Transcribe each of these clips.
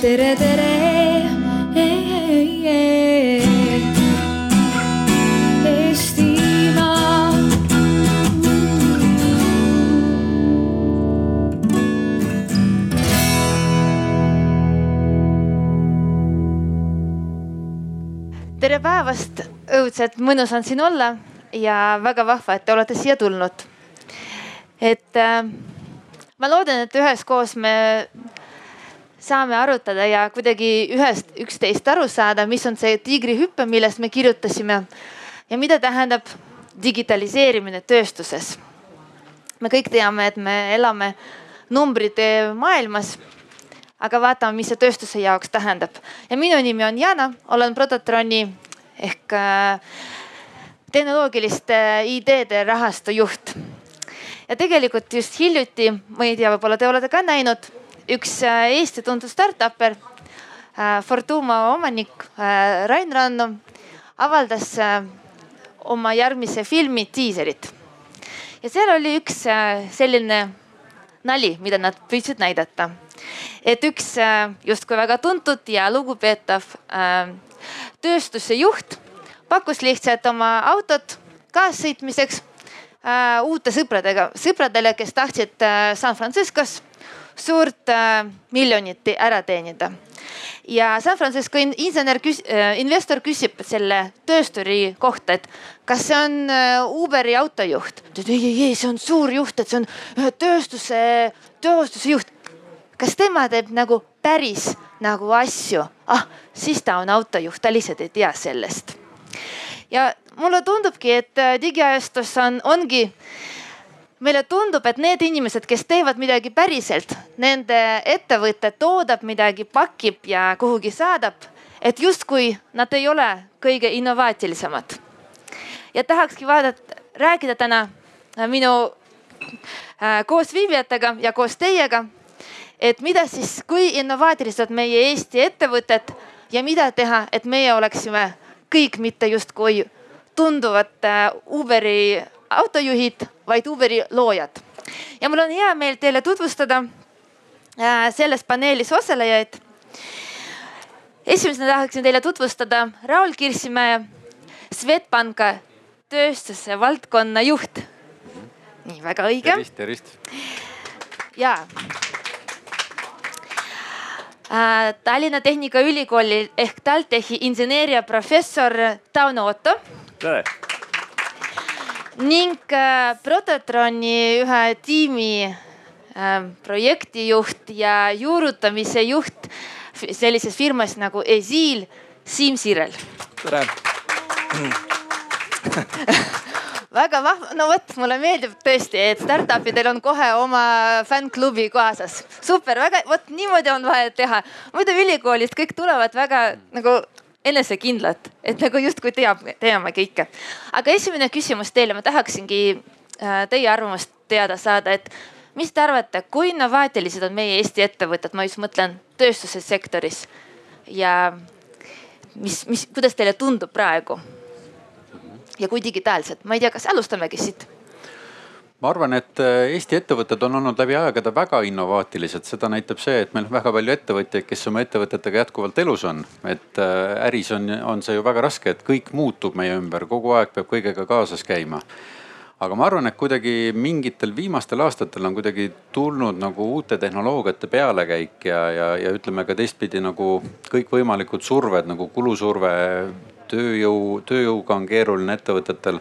tere, tere. Eestimaa. tere päevast, õudselt mõnus on siin olla ja väga vahva, et te olete siia tulnud. et äh, ma loodan, et üheskoos me saame arutada ja kuidagi ühest üksteist aru saada, mis on see tiigrihüpe, millest me kirjutasime ja mida tähendab digitaliseerimine tööstuses. me kõik teame, et me elame numbrite maailmas aga vaatame, mis see tööstuse jaoks tähendab. ja minu nimi on Jana, olen Prototroni ehk äh, tehnoloogiliste ideede rahastu juht. ja tegelikult just hiljuti, ma ei tea, võib-olla te olete ka näinud, üks äh, Eesti tuntud startup'er äh,, Fortuma omanik äh, Rain Ranno avaldas oma järgmise filmi diiserit. ja seal oli üks selline nali, mida nad püüdsid näidata et üks justkui väga tuntud ja lugupeetav tööstuse juht pakkus lihtsalt oma autot kaassõitmiseks uute sõpradega, sõpradele, kes tahtsid San Franciscos suurt miljonit ära teenida. ja San Francisco insener, investor küsib selle töösturi kohta, et kas see on Uberi autojuht. ta ütleb ei, ei, ei, see on suur juht, et see on tööstuse, tööstuse juht kas tema teeb nagu päris nagu asju? ah, siis ta on autojuht, ta lihtsalt ei tea sellest. ja mulle tundubki, et äh, digiajastus on, ongi, meile tundub, et need inimesed, kes teevad midagi päriselt, nende ettevõte toodab midagi, pakib ja kuhugi saadab, et justkui nad ei ole kõige innovaatilisemad. ja tahakski vaadata, rääkida täna äh, minu äh, koosviibijatega ja koos teiega et mida siis, kui innovaatilised meie Eesti ettevõtted ja mida teha, et meie oleksime kõik mitte justkui tunduvad äh, Uberi autojuhid, vaid Uberi loojad. ja mul on hea meel teile tutvustada äh, selles paneelis osalejaid. esimesena tahaksin teile tutvustada Raul Kirsimäe, Swedbanka tööstuse valdkonna juht. nii, väga õige. tervist, tervist. ja Äh, Tallinna Tehnikaülikooli ehk TalTechi inseneeriaprofessor Tauno Otto. tere. Ning äh, Prototroni ühe tiimi äh, projektijuht ja juurutamise juht sellises firmas nagu Esil, Siim Sirel. tere väga vahva, no vot, mulle meeldib tõesti, et startup idel on kohe oma fännklubi kaasas. super, väga, vot niimoodi on vaja teha. muidu ülikoolist kõik tulevad väga nagu enesekindlad, et nagu justkui teab, teame kõike. aga esimene küsimus teile, ma tahaksingi äh, teie arvamust teada saada, et mis te arvate, kui innovaatilised on meie Eesti ettevõtted, ma just mõtlen tööstuse sektoris ja mis, mis, kuidas teile tundub praegu? ja kui digitaalsed, ma ei tea, kas alustamegi siit ma arvan, et äh, Eesti ettevõtted on olnud läbi aegade väga innovaatilised, seda näitab see, et meil on väga palju ettevõtjaid, kes oma ettevõtetega jätkuvalt elus on. et äh, äris on, on see ju väga raske, et kõik muutub meie ümber, kogu aeg peab kõigega kaasas käima. aga ma arvan, et kuidagi mingitel viimastel aastatel on kuidagi tulnud nagu uute tehnoloogiate pealekäik ja, ja, ja ütleme ka teistpidi nagu kõikvõimalikud surved nagu kulusurve tööjõu, tööjõuga on keeruline ettevõtetel.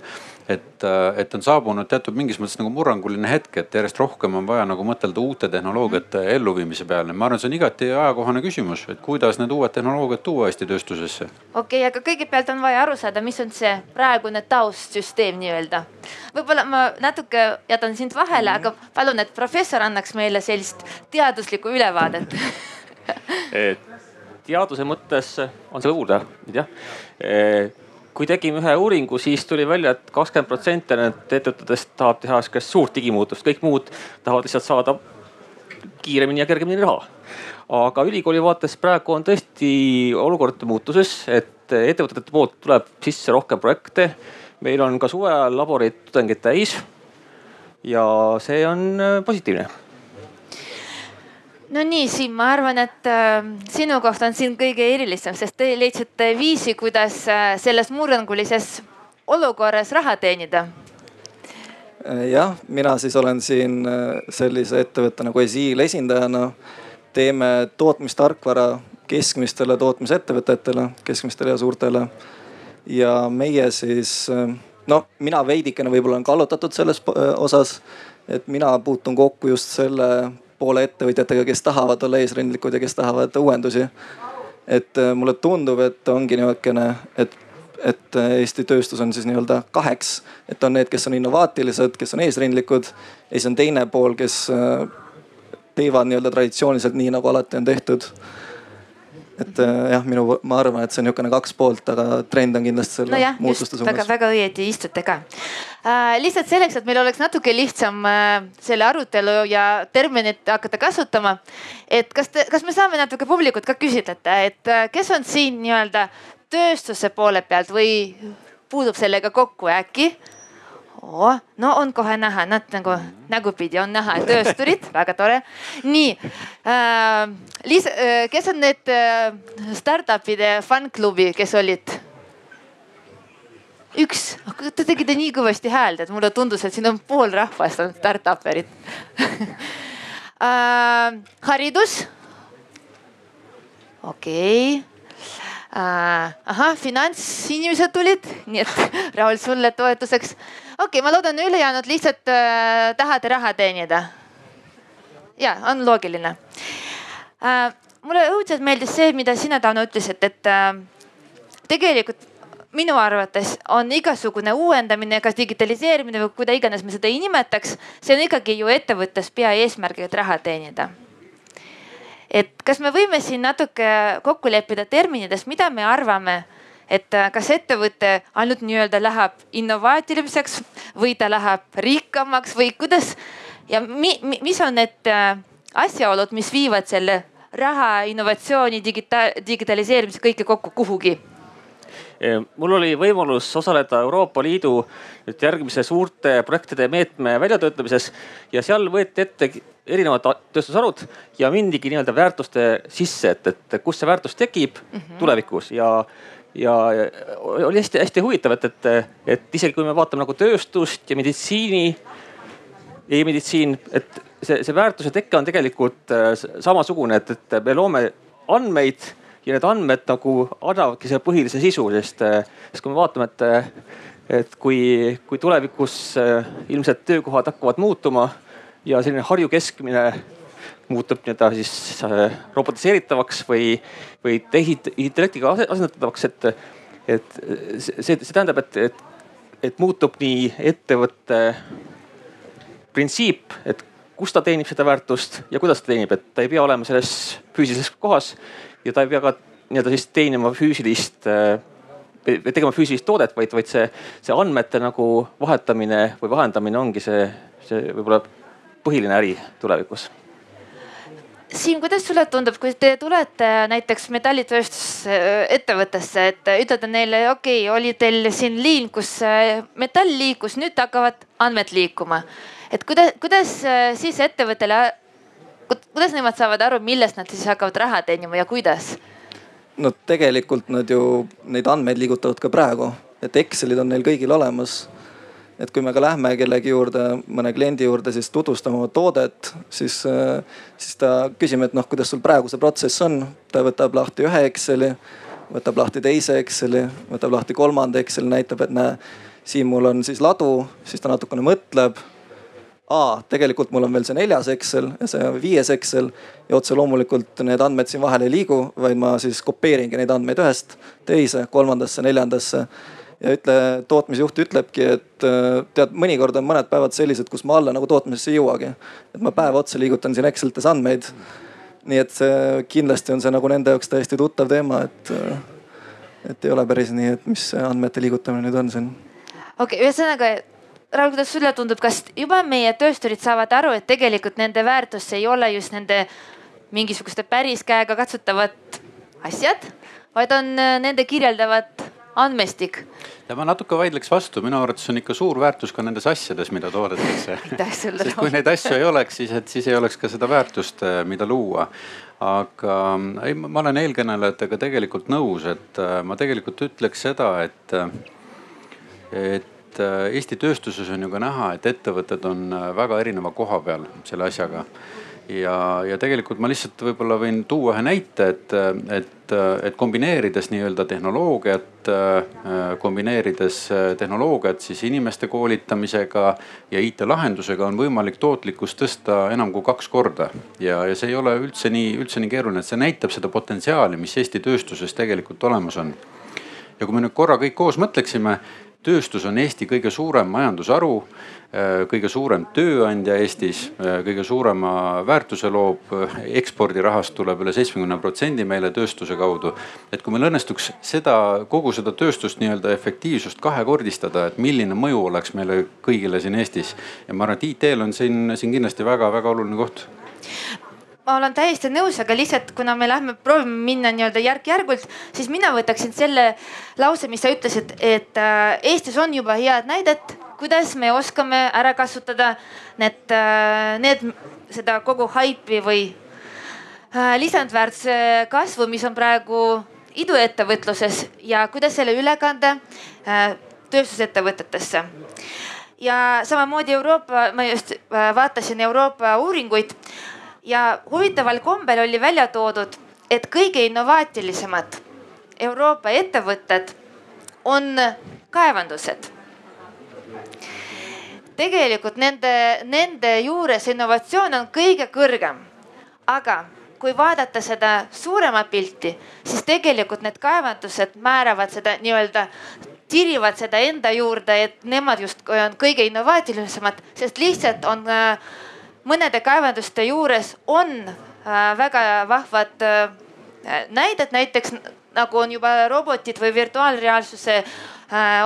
Et, et on saabunud teatud mingis mõttes nagu murranguline hetk, et järjest rohkem on vaja nagu mõtelda uute tehnoloogiate elluviimise peale. ma arvan, see on igati ajakohane küsimus, et kuidas need uued tehnoloogiad tuua Eesti tööstusesse. okei okay,, aga kõigepealt on vaja aru saada, mis on see praegune taustsüsteem nii-öelda. võib-olla ma natuke jätan sind vahele, aga palun, et professor annaks meile sellist teaduslikku ülevaadet et teaduse mõttes on selle uurida, jah. Kui tegime ühe uuringu, siis tuli välja et, et kakskümmend protsenti nendest ettevõtetest tahab teha sihukest suurt digimuutust, kõik muud tahavad lihtsalt saada kiiremini ja kergemini raha. aga ülikooli vaates praegu on tõesti olukord muutuses, et ettevõtete poolt tuleb sisse rohkem projekte. meil on ka suve ajal laborid tudengeid täis. ja see on positiivne no nii, Siim, ma arvan, et äh, sinu koht on siin kõige erilisem, sest te leidsite viisi, kuidas äh, selles murrangulises olukorras raha teenida. Äh, jah, mina siis olen siin äh, sellise ettevõtte nagu Esiil esindajana. teeme tootmistarkvara keskmistele tootmisettevõtetele, keskmistele ja suurtele. ja meie siis, no mina veidikene võib-olla olen kallutatud selles osas, et mina puutun kokku just selle poole ettevõtjatega, kes tahavad olla eesrindlikud ja kes tahavad uuendusi. et äh, mulle tundub, et ongi niisugune, et, et äh, Eesti tööstus on siis nii-öelda kaheks, et on need, kes on innovaatilised, kes on eesrindlikud ja siis on teine pool, kes äh, teevad nii-öelda traditsiooniliselt nii, nagu alati on tehtud et äh, jah, minu, ma arvan, et see on niisugune kaks poolt, aga trend on kindlasti selle no muutuste suunas. väga, väga õieti istute ka äh,. lihtsalt selleks, et meil oleks natuke lihtsam äh, selle arutelu ja terminit hakata kasutama. et kas te, kas me saame natuke publikut ka küsitleda, et äh, kes on siin nii-öelda tööstuse poole pealt või puudub sellega kokku äkki oo, no on kohe näha, nad nagu nägupidi on näha, töösturid, väga tore. nii äh,, Liis äh,, kes on need äh, startup'ide fännklubi, kes olid? üks, te tegite nii kõvasti häält, et mulle tundus, et siin on pool rahvast on startup'erid äh,. haridus. okei okay. Ahah, finantsinimesed tulid, nii et Raul sulle toetuseks. okei okay,, ma loodan, ülejäänud lihtsalt äh, tahate raha teenida. ja on loogiline äh,. mulle õudselt meeldis see, mida sina, Tauno, ütlesid, et äh, tegelikult minu arvates on igasugune uuendamine, kas digitaliseerimine või kuida iganes me seda ei nimetaks, see on ikkagi ju ettevõttes peaeesmärgiga, et raha teenida et kas me võime siin natuke kokku leppida terminides, mida me arvame, et äh, kas ettevõte ainult nii-öelda läheb innovaatiliseks või ta läheb rikkamaks või kuidas? Ja mi, mi, mis on need äh, asjaolud, mis viivad selle raha, innovatsiooni, digita-, digitaliseerimise kõike kokku kuhugi? Mul oli võimalus osaleda Euroopa Liidu nüüd järgmise suurte projektide meetme väljatöötamises ja seal võeti ette erinevad tööstusharud ja mindigi nii-öelda väärtuste sisse, et, et kus see väärtus tekib mm -hmm. tulevikus ja ja oli hästi-hästi huvitav, et, et, et isegi kui me vaatame nagu tööstust ja meditsiini, e-meditsiin, et see, see väärtuse tekke on tegelikult äh, samasugune, et, et me loome andmeid ja need andmed nagu annavadki selle põhilise sisu, sest, äh, sest kui me vaatame, et, et kui, kui tulevikus äh, ilmselt töökohad hakkavad muutuma ja selline Harju keskmine muutub nii-öelda siis äh, robotiseeritavaks või, või tehisintellektiga asendatavaks, et, et see, see tähendab, et, et, et muutub nii ettevõtte printsiip, et kus ta teenib seda väärtust ja kuidas ta teenib, et ta ei pea olema selles füüsilises kohas ja ta ei pea ka nii-öelda siis teenima füüsilist äh, või tegema füüsilist toodet, vaid, vaid see, see andmete nagu vahetamine või vahendamine ongi see, see võib-olla põhiline äri tulevikus? Siim, kuidas sulle tundub, kui te tulete näiteks metallitööstusettevõttesse, et ütlete neile, okei okay,, oli teil siin liin, kus äh, metall liikus, nüüd hakkavad andmed liikuma. et kuidas, kuidas äh, siis ettevõttele, kuidas nemad saavad aru, millest nad siis hakkavad raha teenima ja kuidas? no tegelikult nad ju neid andmeid liigutavad ka praegu, et Excelid on neil kõigil olemas et kui me ka lähme kellegi juurde, mõne kliendi juurde, siis tutvustama oma toodet, siis, äh, siis ta küsime, et noh, kuidas sul praegu see protsess on. ta võtab lahti ühe Exceli, võtab lahti teise Exceli, võtab lahti kolmanda Exceli, näitab, et näe, siin mul on siis ladu, siis ta natukene mõtleb aa, tegelikult mul on veel see neljas Excel ja see viies Excel ja otse loomulikult need andmed siin vahel ei liigu, vaid ma siis kopeeringi neid andmeid ühest teise, kolmandasse, neljandasse ja ütle, tootmisjuht ütlebki, et äh, tead, mõnikord on mõned päevad sellised, kus ma alla nagu tootmisesse ei jõuagi. et ma päev otsa liigutan siin Excelites andmeid. nii et see kindlasti on see nagu nende jaoks täiesti tuttav teema, et, äh, et ei ole päris nii, et mis andmete liigutamine nüüd on siin. okei okay,, ühesõnaga Raul, kuidas sulle tundub, kas juba meie töösturid saavad aru, et tegelikult nende väärtus ei ole just nende mingisuguste päris käega katsutavad asjad, vaid on äh, nende kirjeldavad andmestik. ja ma natuke vaidleks vastu, minu arvates on ikka suur väärtus ka nendes asjades, mida toodetakse. sest kui neid asju ei oleks, siis, et siis ei oleks ka seda väärtust, eh, mida luua. aga ei, ma olen eelkõnelejatega tegelikult nõus, et eh, ma tegelikult ütleks seda, et, et Eesti tööstuses on ju ka näha, et ettevõtted on väga erineva koha peal selle asjaga ja, ja tegelikult ma lihtsalt võib-olla võin tuua ühe näite, et, et, et kombineerides nii-öelda tehnoloogiat, kombineerides tehnoloogiat siis inimeste koolitamisega ja IT-lahendusega on võimalik tootlikkust tõsta enam kui kaks korda. ja, ja see ei ole üldse nii, üldse nii keeruline, et see näitab seda potentsiaali, mis Eesti tööstuses tegelikult olemas on. ja kui me nüüd korra kõik koos mõtleksime, tööstus on Eesti kõige suurem majandusharu kõige suurem tööandja Eestis, äh, kõige suurema väärtuse loob, äh, ekspordirahast tuleb üle seitsmekümne protsendi meile tööstuse kaudu. et kui meil õnnestuks seda, kogu seda tööstust nii-öelda efektiivsust kahekordistada, et milline mõju oleks meile kõigile siin Eestis. ja ma arvan, et IT-l on siin, siin kindlasti väga-väga oluline koht ma olen täiesti nõus, aga lihtsalt kuna me lähme proovime minna nii-öelda järk-järgult, siis mina võtaksin selle lause, mis sa ütlesid, et Eestis on juba head näidet kuidas me oskame ära kasutada need, äh, need, seda kogu haipi või äh, lisandväärtuse kasvu, mis on praegu iduettevõtluses ja kuidas selle üle kanda äh, tööstusettevõtetesse. ja samamoodi Euroopa, ma just vaatasin Euroopa uuringuid ja huvitaval kombel oli välja toodud, et kõige innovaatilisemad Euroopa ettevõtted on kaevandused tegelikult nende, nende juures innovatsioon on kõige kõrgem. aga kui vaadata seda suuremat pilti, siis tegelikult need kaevandused määravad seda nii-öelda tirivad seda enda juurde, et nemad justkui on kõige innovaatilisemad, sest lihtsalt on äh, mõnede kaevanduste juures on äh, väga vahvad äh, näited, näiteks nagu on juba robotid või virtuaalreaalsuse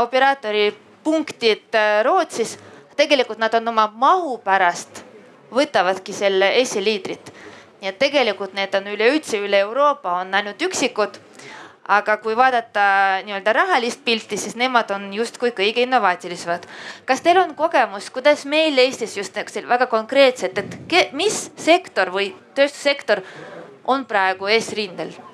operaatori punktid Rootsis tegelikult nad on oma mahu pärast, võtavadki selle esiliidrit. nii et tegelikult need on üleüldse üle Euroopa on ainult üksikud. aga kui vaadata nii-öelda rahalist pilti, siis nemad on justkui kõige innovaatilisemad. kas teil on kogemus, kuidas meil Eestis just väga konkreetselt, et mis sektor või tööstussektor on praegu eesrindel?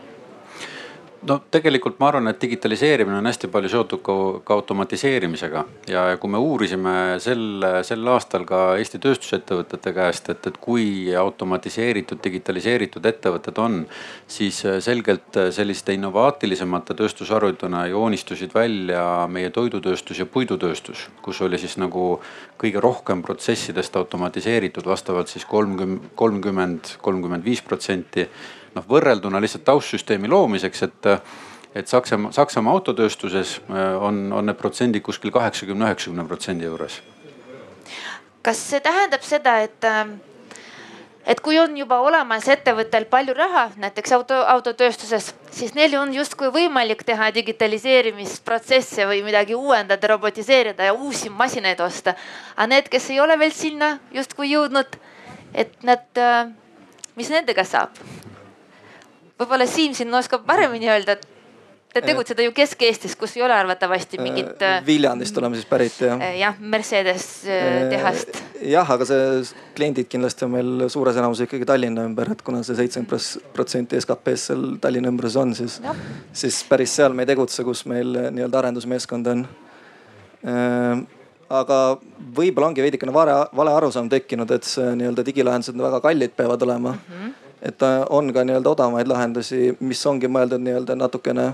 No tegelikult ma arvan, et digitaliseerimine on hästi palju seotud ka, ka automatiseerimisega. Ja kui me uurisime sel, sel aastal ka Eesti tööstusettevõtete käest, et, et kui automatiseeritud, digitaliseeritud ettevõtted on, siis selgelt selliste innovaatilisemate tööstusharudena joonistusid välja meie toidutööstus ja puidutööstus, kus oli siis nagu kõige rohkem protsessidest automatiseeritud vastavalt siis kolmkümmend, kolmkümmend, kolmkümmend viis protsenti noh võrrelduna lihtsalt taustsüsteemi loomiseks, et et Saksamaa, Saksamaa autotööstuses äh, on, on need protsendid kuskil kaheksakümne, üheksakümne protsendi juures. kas see tähendab seda, et, äh, et kui on juba olemas ettevõttel palju raha, näiteks auto, autotööstuses, siis neil on justkui võimalik teha digitaliseerimisprotsesse või midagi uuendada, robotiseerida ja uusi masinaid osta. aga need, kes ei ole veel sinna justkui jõudnud, et nad, äh, mis nendega saab? Võib-olla Siim siin oskab paremini öelda, et Te tegutsete ju Kesk-Eestis, kus ei ole arvatavasti äh, mingit. Äh, Viljandist oleme siis pärit jah. Äh, jah, Mercedes tehast. jah, aga see kliendid kindlasti on meil suures enamuses ikkagi Tallinna ümber, et kuna see seitsekümmend protsenti SKP-st seal Tallinna ümbruses on, siis, siis päris seal me ei tegutse, kus meil nii-öelda arendusmeeskond on. aga võib-olla ongi veidikene vale, vale arusaam tekkinud, et see nii-öelda digilahendused väga kallid peavad olema mm. -hmm et on ka nii-öelda odavamaid lahendusi, mis ongi mõeldud nii-öelda natukene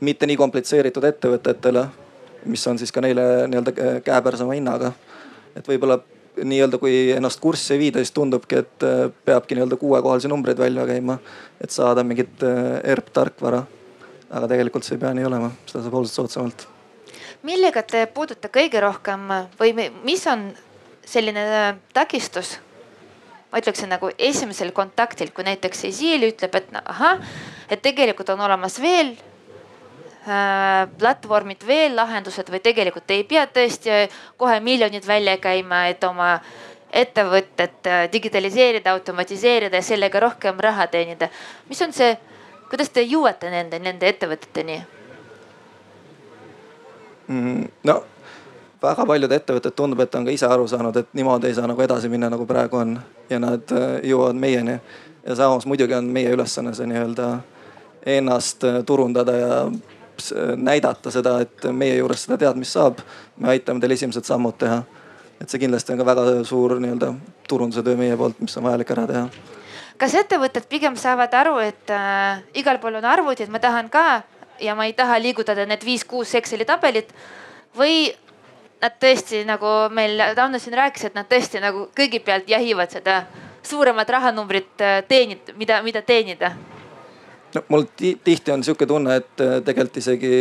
mitte nii komplitseeritud ettevõtetele, mis on siis ka neile nii-öelda käepärsema hinnaga. et võib-olla nii-öelda kui ennast kurssi ei viida, siis tundubki, et äh, peabki nii-öelda kuuekohalisi numbreid välja käima, et saada mingit äh, ERP tarkvara. aga tegelikult see ei pea nii olema, seda saab oluliselt soodsamalt. millega te puudute kõige rohkem või mis on selline äh, takistus ma ütleksin nagu esimesel kontaktil, kui näiteks Cecil ütleb, et ahah, et tegelikult on olemas veel äh, platvormid, veel lahendused või tegelikult ei pea tõesti kohe miljonid välja käima, et oma ettevõtet äh, digitaliseerida, automatiseerida ja sellega rohkem raha teenida. mis on see, kuidas te jõuate nende, nende ettevõteteni? mm,? no väga paljud ettevõtted tundub, et on ka ise aru saanud, et niimoodi ei saa nagu edasi minna, nagu praegu on ja nad äh, jõuavad meieni. ja samas muidugi on meie ülesanne see nii-öelda ennast äh, turundada ja näidata seda, et meie juures seda teadmist saab. me aitame teil esimesed sammud teha. et see kindlasti on ka väga suur nii-öelda turunduse töö meie poolt, mis on vajalik ära teha kas ettevõtted pigem saavad aru, et äh, igal pool on arvutid, ma tahan ka ja ma ei taha liigutada need viis-kuus Exceli tabelit või nad tõesti nagu meil Tauno siin rääkis, et nad tõesti nagu kõigepealt jahivad seda suuremat rahanumbrit äh, teenida, mida, mida teenida no mul tihti on sihuke tunne, et äh, tegelikult isegi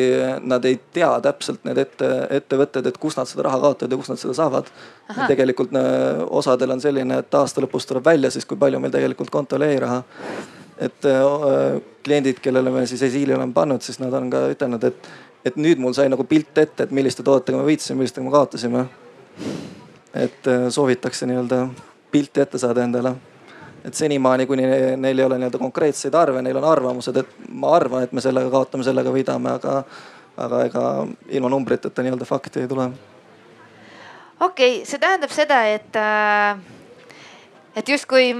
nad ei tea täpselt need ette, ettevõtted, et kus nad seda raha kaotavad ja kus nad seda saavad. tegelikult äh, osadel on selline, et aasta lõpus tuleb välja siis, kui palju meil tegelikult kontol jäi raha. et äh, kliendid, kellele me siis esiili oleme pannud, siis nad on ka ütelnud, et, et nüüd mul sai nagu pilt ette, et milliste toodetega me võitsime, millistega me kaotasime. et soovitakse nii-öelda pilti ette saada endale et senimaani, kuni neil ei ole nii-öelda konkreetseid arve, neil on arvamused, et ma arvan, et me sellega kaotame, sellega võidame, aga, aga ega ilma numbriteta nii-öelda fakti ei tule. okei okay,, see tähendab seda, et, äh, et justkui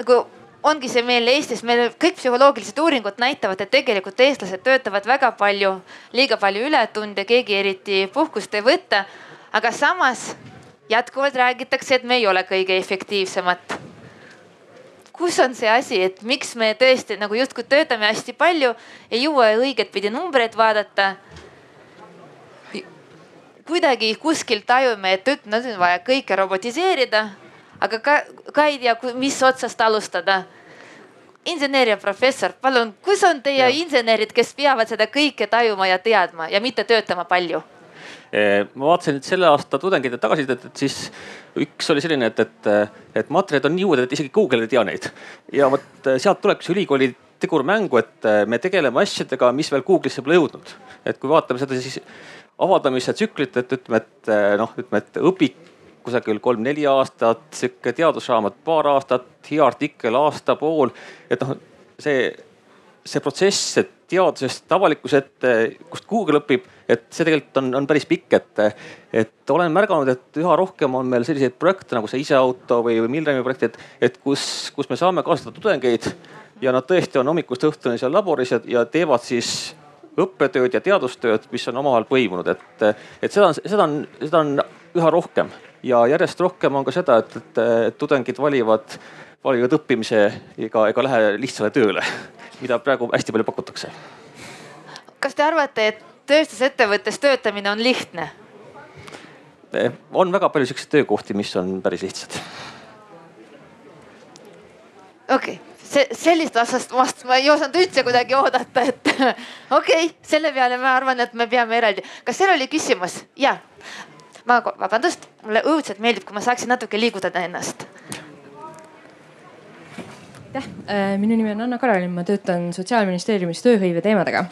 nagu ongi see meil Eestis, meil kõik psühholoogilised uuringud näitavad, et tegelikult eestlased töötavad väga palju, liiga palju ületunde, keegi eriti puhkust ei võta. aga samas jätkuvalt räägitakse, et me ei ole kõige efektiivsemad kus on see asi, et miks me tõesti nagu justkui töötame hästi palju, ei jõua õigetpidi numbreid vaadata. kuidagi kuskil tajume, et nüüd on vaja kõike robotiseerida, aga ka, ka ei tea, mis otsast alustada inseneeriaprofessor, palun, kus on teie ja. insenerid, kes peavad seda kõike tajuma ja teadma ja mitte töötama palju? Eh, ma vaatasin nüüd selle aasta tudengite tagasisidet, et siis üks oli selline, et, et, et materjalid on nii uued, et isegi Google ei tea neid. ja vot eh, sealt tulebki see ülikooli tegur mängu, et eh, me tegeleme asjadega, mis veel Google'isse pole jõudnud. et kui vaatame seda siis avaldamise tsüklit, et ütleme, et noh, ütleme, et õpik kusagil kolm-neli aastat, sihuke teadusraamat paar aastat, hea artikkel aasta-pool. et noh, see, see protsess, et teadusest avalikkuse ette, kust Google õpib, et see tegelikult on, on päris pikk, et, et olen märganud, et üha rohkem on meil selliseid projekte nagu see iseauto või, või Milremi projekt, et, et kus, kus me saame kaasata tudengeid. Ja nad tõesti on hommikust õhtuni seal laboris ja, ja teevad siis õppetööd ja teadustööd, mis on omavahel põimunud, et, et seda on, seda on, seda on üha rohkem ja järjest rohkem on ka seda, et, et, et tudengid valivad, valivad õppimise ega, ega lähe lihtsale tööle mida praegu hästi palju pakutakse. kas te arvate, et tööstusettevõttes töötamine on lihtne? Eh, on väga palju siukseid töökohti, mis on päris lihtsad. okei okay see, sellist vastust vast ma ei osanud üldse kuidagi oodata, et okei okay,, selle peale ma arvan, et me peame eraldi. kas seal oli küsimus? ja, ma vabandust, mulle õudselt meeldib, kui ma saaksin natuke liigutada ennast aitäh, äh, minu nimi on Anna-Karolin, ma töötan Sotsiaalministeeriumis tööhõive teemadega.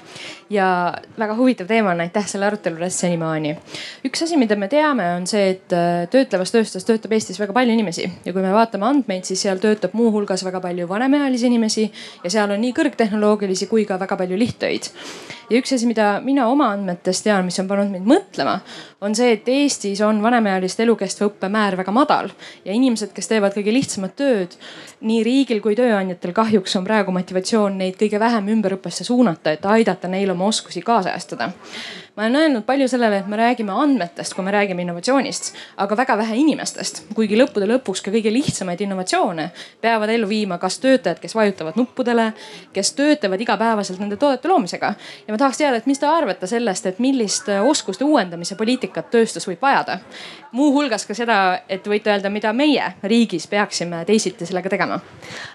ja väga huvitav teema on, aitäh selle arutelu eest senimaani. üks asi, mida me teame, on see, et äh, töötlevas tööstuses töötab Eestis väga palju inimesi ja kui me vaatame andmeid, siis seal töötab muuhulgas väga palju vanemaealisi inimesi ja seal on nii kõrgtehnoloogilisi kui ka väga palju lihttöid ja üks asi, mida mina oma andmetest tean, mis on pannud mind mõtlema, on see, et Eestis on vanemaealiste elukestva õppe määr väga madal ja inimesed, kes teevad kõige lihtsamat tööd, nii riigil kui tööandjatel kahjuks on praegu motivatsioon neid kõige vähem ümberõppesse suunata, et aidata neil oma oskusi kaasajastada ma olen öelnud palju sellele, et me räägime andmetest, kui me räägime innovatsioonist, aga väga vähe inimestest. kuigi lõppude lõpuks ka kõige lihtsamaid innovatsioone peavad ellu viima kas töötajad, kes vajutavad nuppudele, kes töötavad igapäevaselt nende toodete loomisega. ja ma tahaks teada, et mis te arvate sellest, et millist oskuste uuendamise poliitikat tööstus võib vajada. muuhulgas ka seda, et võite öelda, mida meie riigis peaksime teisiti sellega tegema.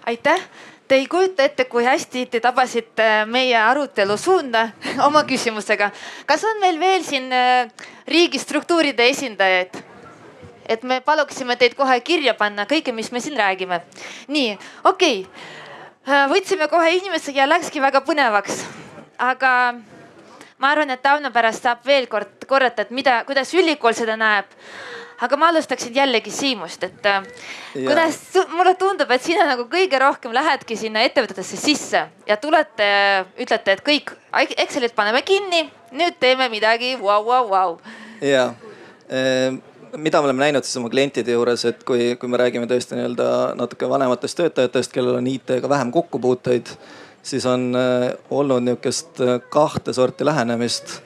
aitäh Te ei kujuta ette, kui hästi te tabasite meie arutelu suunda oma küsimusega. kas on meil veel siin äh, riigistruktuuride esindajaid? et me paluksime teid kohe kirja panna kõike, mis me siin räägime. nii, okei okay., äh, võtsime kohe inimese ja läkski väga põnevaks. aga ma arvan, et Tauno pärast saab veel kord korrata, et mida, kuidas ülikool seda näeb aga ma alustaksin jällegi Siimust, et äh, kuidas mulle tundub, et sina nagu kõige rohkem lähedki sinna ettevõtetesse sisse ja tulete, ütlete, et kõik Excelid paneme kinni, nüüd teeme midagi vau, vau, vau. ja ehm, mida me oleme näinud siis oma klientide juures, et kui, kui me räägime tõesti nii-öelda natuke vanematest töötajatest, kellel on IT-ga vähem kokkupuuteid, siis on äh, olnud nihukest äh, kahte sorti lähenemist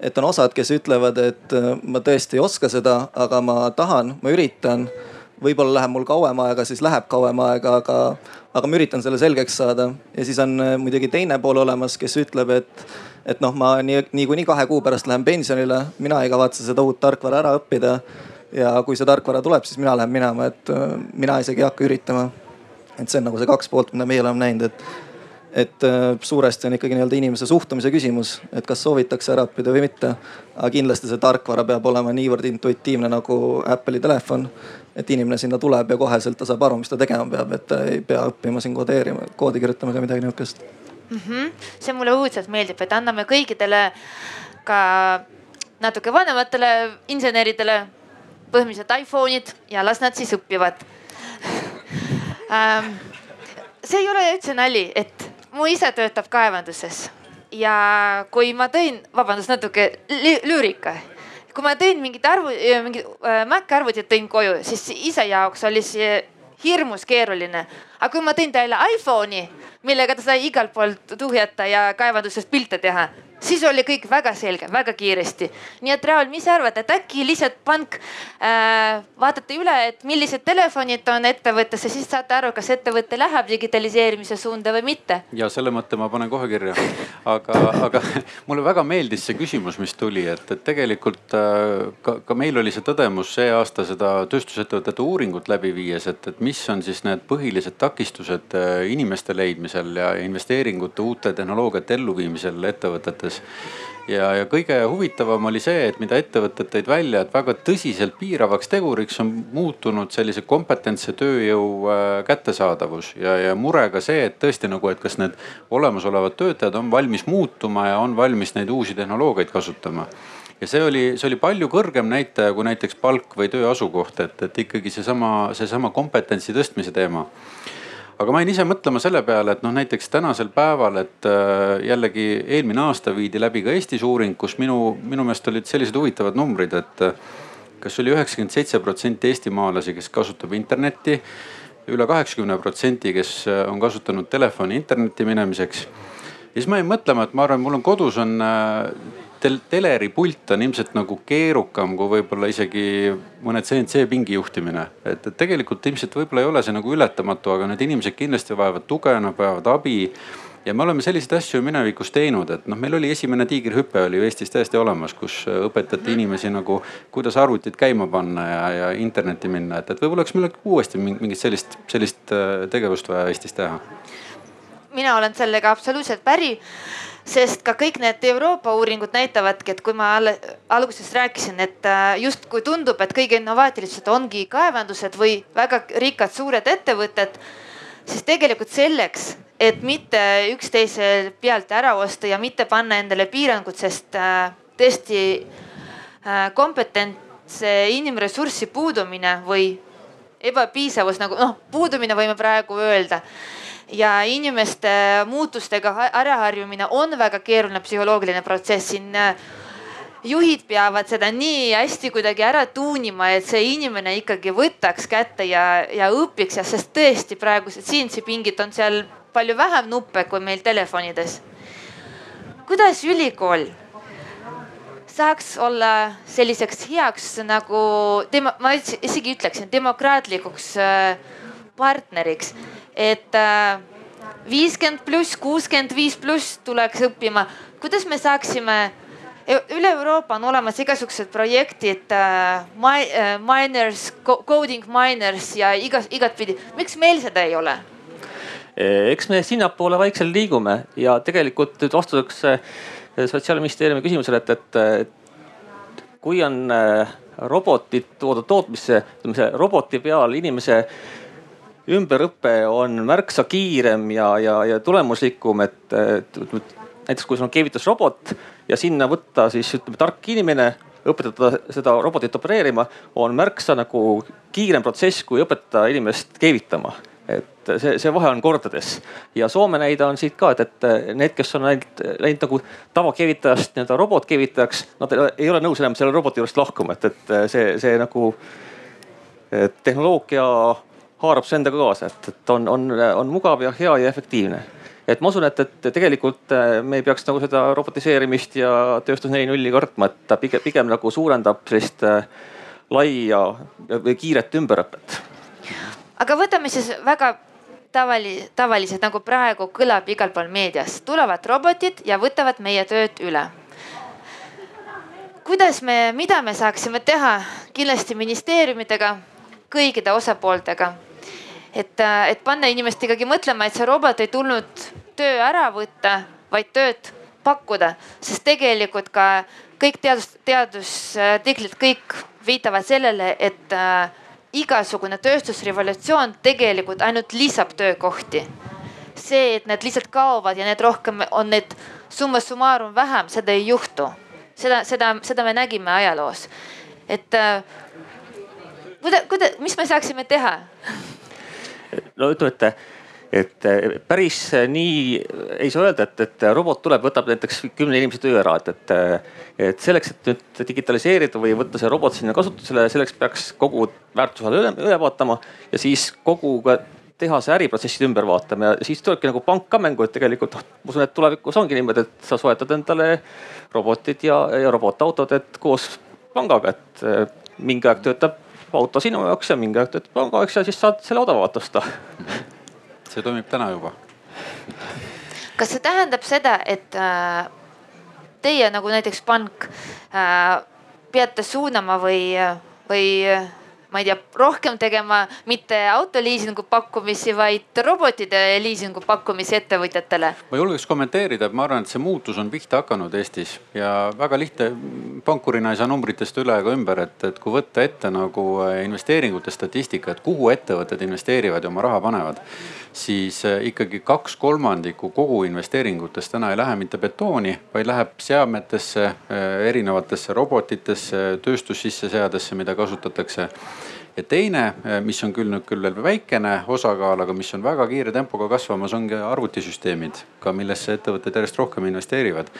et on osad, kes ütlevad, et äh, ma tõesti ei oska seda, aga ma tahan, ma üritan. võib-olla läheb mul kauem aega, siis läheb kauem aega, aga, aga ma üritan selle selgeks saada. ja siis on äh, muidugi teine pool olemas, kes ütleb, et, et noh, ma nii, niikuinii kahe kuu pärast lähen pensionile, mina ei kavatse seda uut tarkvara ära õppida. ja kui see tarkvara tuleb, siis mina lähen minema, et äh, mina isegi ei hakka üritama. et see on nagu see kaks poolt, mida meie oleme näinud, et et äh, suuresti on ikkagi nii-öelda inimese suhtumise küsimus, et kas soovitakse ära õppida või mitte. aga kindlasti see tarkvara peab olema niivõrd intuitiivne nagu Apple'i telefon. et inimene sinna tuleb ja koheselt ta saab aru, mis ta tegema peab, et ta ei pea õppima siin kodeerima, koodi kirjutama ega midagi nihukest mm. -hmm. see mulle õudselt meeldib, et anname kõikidele ka natuke vanematele inseneridele põhimõtteliselt iPhone'id ja las nad siis õpivad ähm, see ei ole üldse nali, et mu isa töötab kaevanduses ja kui ma tõin, vabandust, natuke lüürika kui ma tõin mingit arvu, mingit äh, Maci arvutit tõin koju, siis isa jaoks oli see hirmus keeruline. aga kui ma tõin talle iPhone'i, millega ta sai igalt poolt tuhjata ja kaevandusest pilte teha, siis oli kõik väga selge, väga kiiresti. nii et Raul, mis sa arvad, et äkki lihtsalt pank äh, vaatate üle, et millised telefonid on ettevõttes ja siis saate aru, kas ettevõte läheb digitaliseerimise suunda või mitte. ja selle mõtte ma panen kohe kirja. aga, aga mulle väga meeldis see küsimus, mis tuli, et, et tegelikult äh, ka, ka meil oli see tõdemus see aasta seda tööstusettevõtete uuringut läbi viies, et, et mis on siis need põhilised takistused äh, inimeste leidmisel ja investeeringute uute tehnoloogiate elluviimisel ettevõtetes ettevõttes. ja, ja kõige huvitavam oli see, et mida ettevõtted tõid välja, et väga tõsiselt piiravaks teguriks on muutunud sellise kompetentse tööjõu äh, kättesaadavus ja, ja mure ka see, et tõesti nagu, et kas need olemasolevad töötajad on valmis muutuma ja on valmis neid uusi tehnoloogiaid kasutama ja see oli, see oli palju kõrgem näitaja kui näiteks palk või töö asukoht, et, et ikkagi seesama, seesama kompetentsi tõstmise teema aga ma jäin ise mõtlema selle peale, et noh, näiteks tänasel päeval, et äh, jällegi eelmine aasta viidi läbi ka Eestis uuring, kus minu, minu meelest olid sellised huvitavad numbrid, et äh, kas oli üheksakümmend seitse protsenti eestimaalasi, kes kasutab internetti üle kaheksakümne protsendi, kes äh, on kasutanud telefoni internetti minemiseks. ja siis ma jäin mõtlema, et ma arvan, mul on kodus on tel teleri pult on ilmselt nagu keerukam kui võib-olla isegi mõne CNC pingi juhtimine. et, et tegelikult ilmselt võib-olla ei ole see nagu ületamatu, aga need inimesed kindlasti vajavad tuge, nad vajavad abi. ja me oleme selliseid asju minevikus teinud, et noh, meil oli esimene tiigrihüpe oli ju Eestis täiesti olemas, kus õpetati inimesi nagu, kuidas arvutit käima panna ja, ja internetti minna, et, et võib-olla oleks meil uuesti mingit sellist, sellist äh, tegevust vaja Eestis teha. mina olen sellega absoluutselt päri sest ka kõik need Euroopa uuringud näitavadki, et kui ma alguses rääkisin, et äh, justkui tundub, et kõige innovaatilised ongi kaevandused või väga rikkad suured ettevõtted, siis tegelikult selleks, et mitte üksteise pealt ära osta ja mitte panna endale piirangud, sest äh, tõesti äh, kompetentse inimressurssi puudumine või ebapiisavus nagu noh, puudumine võime praegu öelda ja inimeste muutustega äraharjumine on väga keeruline psühholoogiline protsess siin äh, juhid peavad seda nii hästi kuidagi ära tuunima, et see inimene ikkagi võtaks kätte ja, ja õpiks ja sest tõesti praegused CNC pingid on seal palju vähem nuppe kui meil telefonides. kuidas ülikool saaks olla selliseks heaks nagu tema, ma isegi ütleksin demokraatlikuks äh, partneriks et äh, viiskümmend pluss, kuuskümmend viis pluss tuleks õppima. kuidas me saaksime, e-, üle Euroopa on olemas igasugused projektid äh, äh,, miners, coding miners ja igas, igatpidi, miks meil seda ei ole? E, eks me sinnapoole vaikselt liigume ja tegelikult nüüd vastuseks sotsiaalministeeriumi küsimusele, et, et kui on robotid toodud tootmisse, ütleme see roboti peal inimese ümberõpe on märksa kiirem ja, ja, ja tulemuslikum, et, et näiteks kui sul on keevitusrobot ja sinna võtta siis ütleme tark inimene, õpetada seda robotit opereerima on märksa nagu kiirem protsess, kui õpetada inimest keevitama. Et see, see vahe on kordades. Ja Soome näide on siit ka, et, et need, kes on ainult läinud nagu tavakeevitajast nii-öelda robotkeevitajaks, nad ei ole nõus enam selle roboti juurest lahkuma, et, et see, see nagu tehnoloogia haarab see endaga kaasa, et, et on, on, on mugav ja hea ja efektiivne. Et ma usun, et, et tegelikult me ei peaks nagu seda robotiseerimist ja tööstus neli nulli kartma, et ta pigem, pigem nagu suurendab sellist laia või kiiret ümberõpet. Aga võtame siis väga tavali, tavaliselt nagu praegu kõlab igal pool meedias, tulevad robotid ja võtavad meie tööd üle. kuidas me, mida me saaksime teha kindlasti ministeeriumidega, kõikide osapooltega, et, et panna inimest ikkagi mõtlema, et see robot ei tulnud töö ära võtta, vaid tööd pakkuda, sest tegelikult ka kõik teadus, teadusartiklid kõik viitavad sellele, et äh, igasugune tööstusrevolutsioon tegelikult ainult lisab töökohti. see, et need lihtsalt kaovad ja need rohkem on need summa summarum vähem, seda ei juhtu. seda, seda, seda me nägime ajaloos. et äh, kuida-, kuida-, mis me saaksime teha? No ütleme, et et päris nii ei saa öelda, et, et robot tuleb, võtab näiteks kümne inimese töö ära, et, et, et selleks, et nüüd digitaliseerida või võtta see robot sinna kasutusele, selleks peaks kogu väärtusahela üle, üle vaatama ja siis kogu ka tehase äriprotsessid ümber vaatama ja siis tulebki nagu pank ka mängu, et tegelikult noh, ma usun, et tulevikus ongi niimoodi, et sa soetad endale robotid ja, ja robotautod, et koos pangaga, et mingi aeg töötab auto sinu jaoks ja mingi aeg töötab panga jaoks ja siis saad selle odavamalt osta see toimib täna juba. kas see tähendab seda, et äh, teie nagu näiteks pank äh, peate suunama või, või ma ei tea, rohkem tegema mitte autoliisingu pakkumisi, vaid robotide liisingu pakkumisi ettevõtjatele? ma julgeks kommenteerida, et ma arvan, et see muutus on pihta hakanud Eestis ja väga lihtne. pankurina ei saa numbritest üle ega ümber, et, et kui võtta ette nagu investeeringute statistika, et kuhu ettevõtted investeerivad ja oma raha panevad, siis eh, ikkagi kaks kolmandikku kogu investeeringutest täna ei lähe mitte betooni, vaid läheb seadmetesse, eh, erinevatesse robotitesse, tööstussisseseadesse, mida kasutatakse ja teine, eh, mis on küll nüüd küll veel väikene osakaal, aga mis on väga kiire tempoga kasvamas, ongi arvutisüsteemid, ka millesse ettevõtted järjest rohkem investeerivad.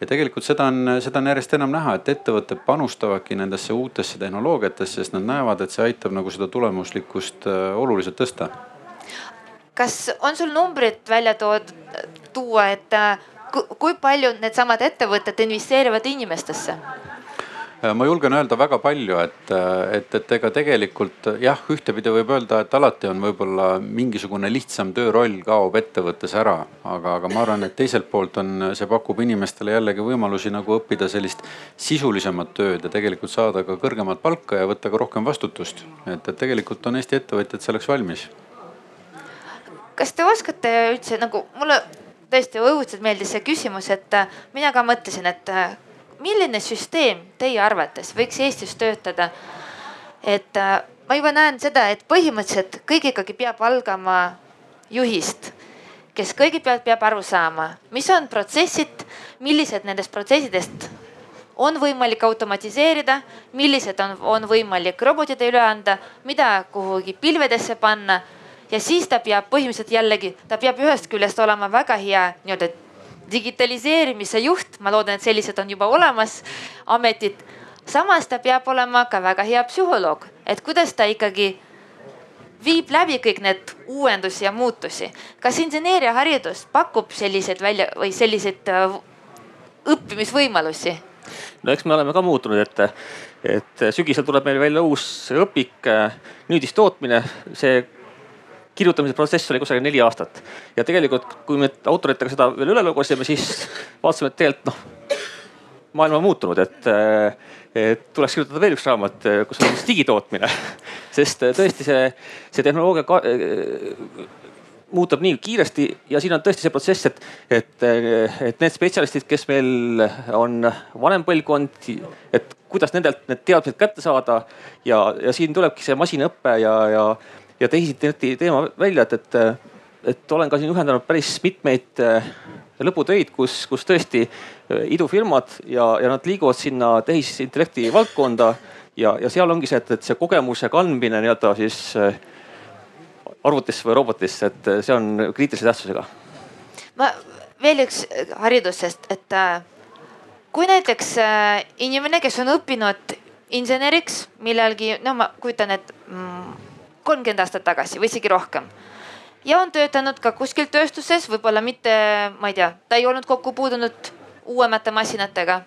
ja tegelikult seda on, seda on järjest enam näha, et ettevõtted panustavadki nendesse uutesse tehnoloogiatesse, sest nad näevad, et see aitab nagu seda tulemuslikkust eh, oluliselt tõsta. kas on sul numbrid välja toodud, tuua, et eh, kui palju needsamad ettevõtted investeerivad inimestesse? Äh, ma julgen öelda väga palju, et, äh, et, et ega tegelikult jah, ühtepidi võib öelda, et alati on võib-olla mingisugune lihtsam tööroll kaob ettevõttes ära. aga, aga ma arvan, et teiselt poolt on, see pakub inimestele jällegi võimalusi nagu õppida sellist sisulisemat tööd ja tegelikult saada ka kõrgemat palka ja võtta ka rohkem vastutust. et, et tegelikult on Eesti ettevõtjad selleks valmis. kas te oskate üldse nagu mulle tõesti õudselt meeldis see küsimus, et mina ka mõtlesin, et milline süsteem teie arvates võiks Eestis töötada? et äh, ma juba näen seda, et põhimõtteliselt kõik ikkagi peab algama juhist, kes kõigepealt peab aru saama, mis on protsessid, millised nendest protsessidest on võimalik automatiseerida, millised on, on võimalik robotide üle anda, mida kuhugi pilvedesse panna ja siis ta peab põhimõtteliselt jällegi, ta peab ühest küljest olema väga hea nii-öelda digitaliseerimise juht, ma loodan, et sellised on juba olemas ametid. samas ta peab olema ka väga hea psühholoog, et kuidas ta ikkagi viib läbi kõik need uuendusi ja muutusi. kas inseneeriaharidus pakub selliseid välja või selliseid äh, õppimisvõimalusi? no eks me oleme ka muutunud, et, et sügisel tuleb meil välja uus õpik, äh, nüüdistootmine, see kirjutamise protsess oli kusagil neli aastat. ja tegelikult, kui me autoritega seda veel üle lugesime, siis vaatasime, et tegelikult noh, maailm on muutunud, et, et tuleks kirjutada veel üks raamat, kus on siis digitootmine. sest tõesti see, see tehnoloogia ka, muutub nii kiiresti ja siin on tõesti see protsess, et, et, et need spetsialistid, kes meil on vanem põlvkond, et kuidas nendelt need teadmised kätte saada ja, ja siin tulebki see masinõpe ja, ja ja tehisintellekti teema välja, et, et et olen ka siin ühendanud päris mitmeid lõputöid, kus, kus tõesti idufirmad ja, ja nad liiguvad sinna tehisintellekti valdkonda ja, ja seal ongi see, et, et see kogemuse kandmine nii-öelda siis arvutisse või robotisse, et see on kriitilise tähtsusega. ma veel üks haridusest, et kui näiteks inimene, kes on õppinud inseneriks millalgi, no ma kujutan ette mm, kolmkümmend aastat tagasi või isegi rohkem. ja on töötanud ka kuskil tööstuses, võib-olla mitte, ma ei tea, ta ei olnud kokku puutunud uuemate masinatega.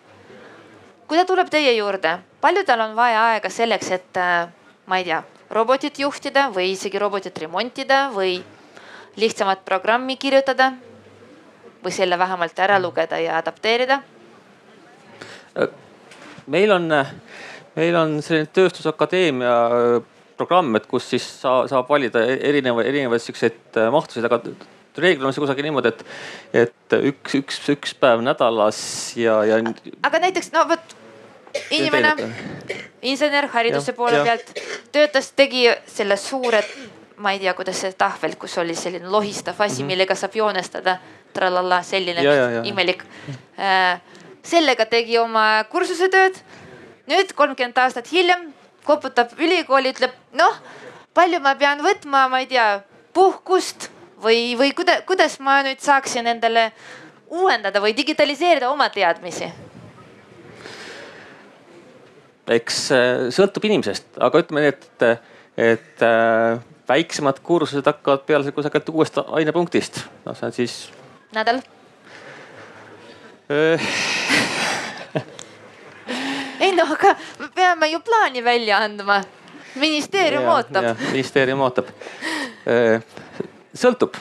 kui ta tuleb teie juurde, palju tal on vaja aega selleks, et ma ei tea, robotit juhtida või isegi robotit remontida või lihtsamat programmi kirjutada või selle vähemalt ära lugeda ja adapteerida? meil on meil on selline tööstusakadeemia äh, programm, et kus siis sa, saab valida e-, erinevaid, erinevaid siukseid äh, mahtusid, aga reeglina on see kusagil niimoodi, et, et üks, üks, üks päev nädalas ja, ja. aga näiteks no vot inimene, insener hariduse ja, poole ja. pealt töötas, tegi selle suure, ma ei tea, kuidas see tahvel, kus oli selline lohistav asi mm, -hmm. millega saab joonestada. tralala, selline ja, ja, ja. imelik. Äh, sellega tegi oma kursusetööd nüüd kolmkümmend aastat hiljem koputab ülikooli, ütleb noh, palju ma pean võtma, ma ei tea, puhkust või, või kuida, kuidas ma nüüd saaksin endale uuendada või digitaliseerida oma teadmisi? eks äh, sõltub inimesest, aga ütleme nii, et, et äh, väiksemad kursused hakkavad peale kusagilt uuest ainepunktist, no see on siis. nädal äh, ei no aga me peame ju plaani välja andma. ministeerium ja, ootab. ministeerium ootab. sõltub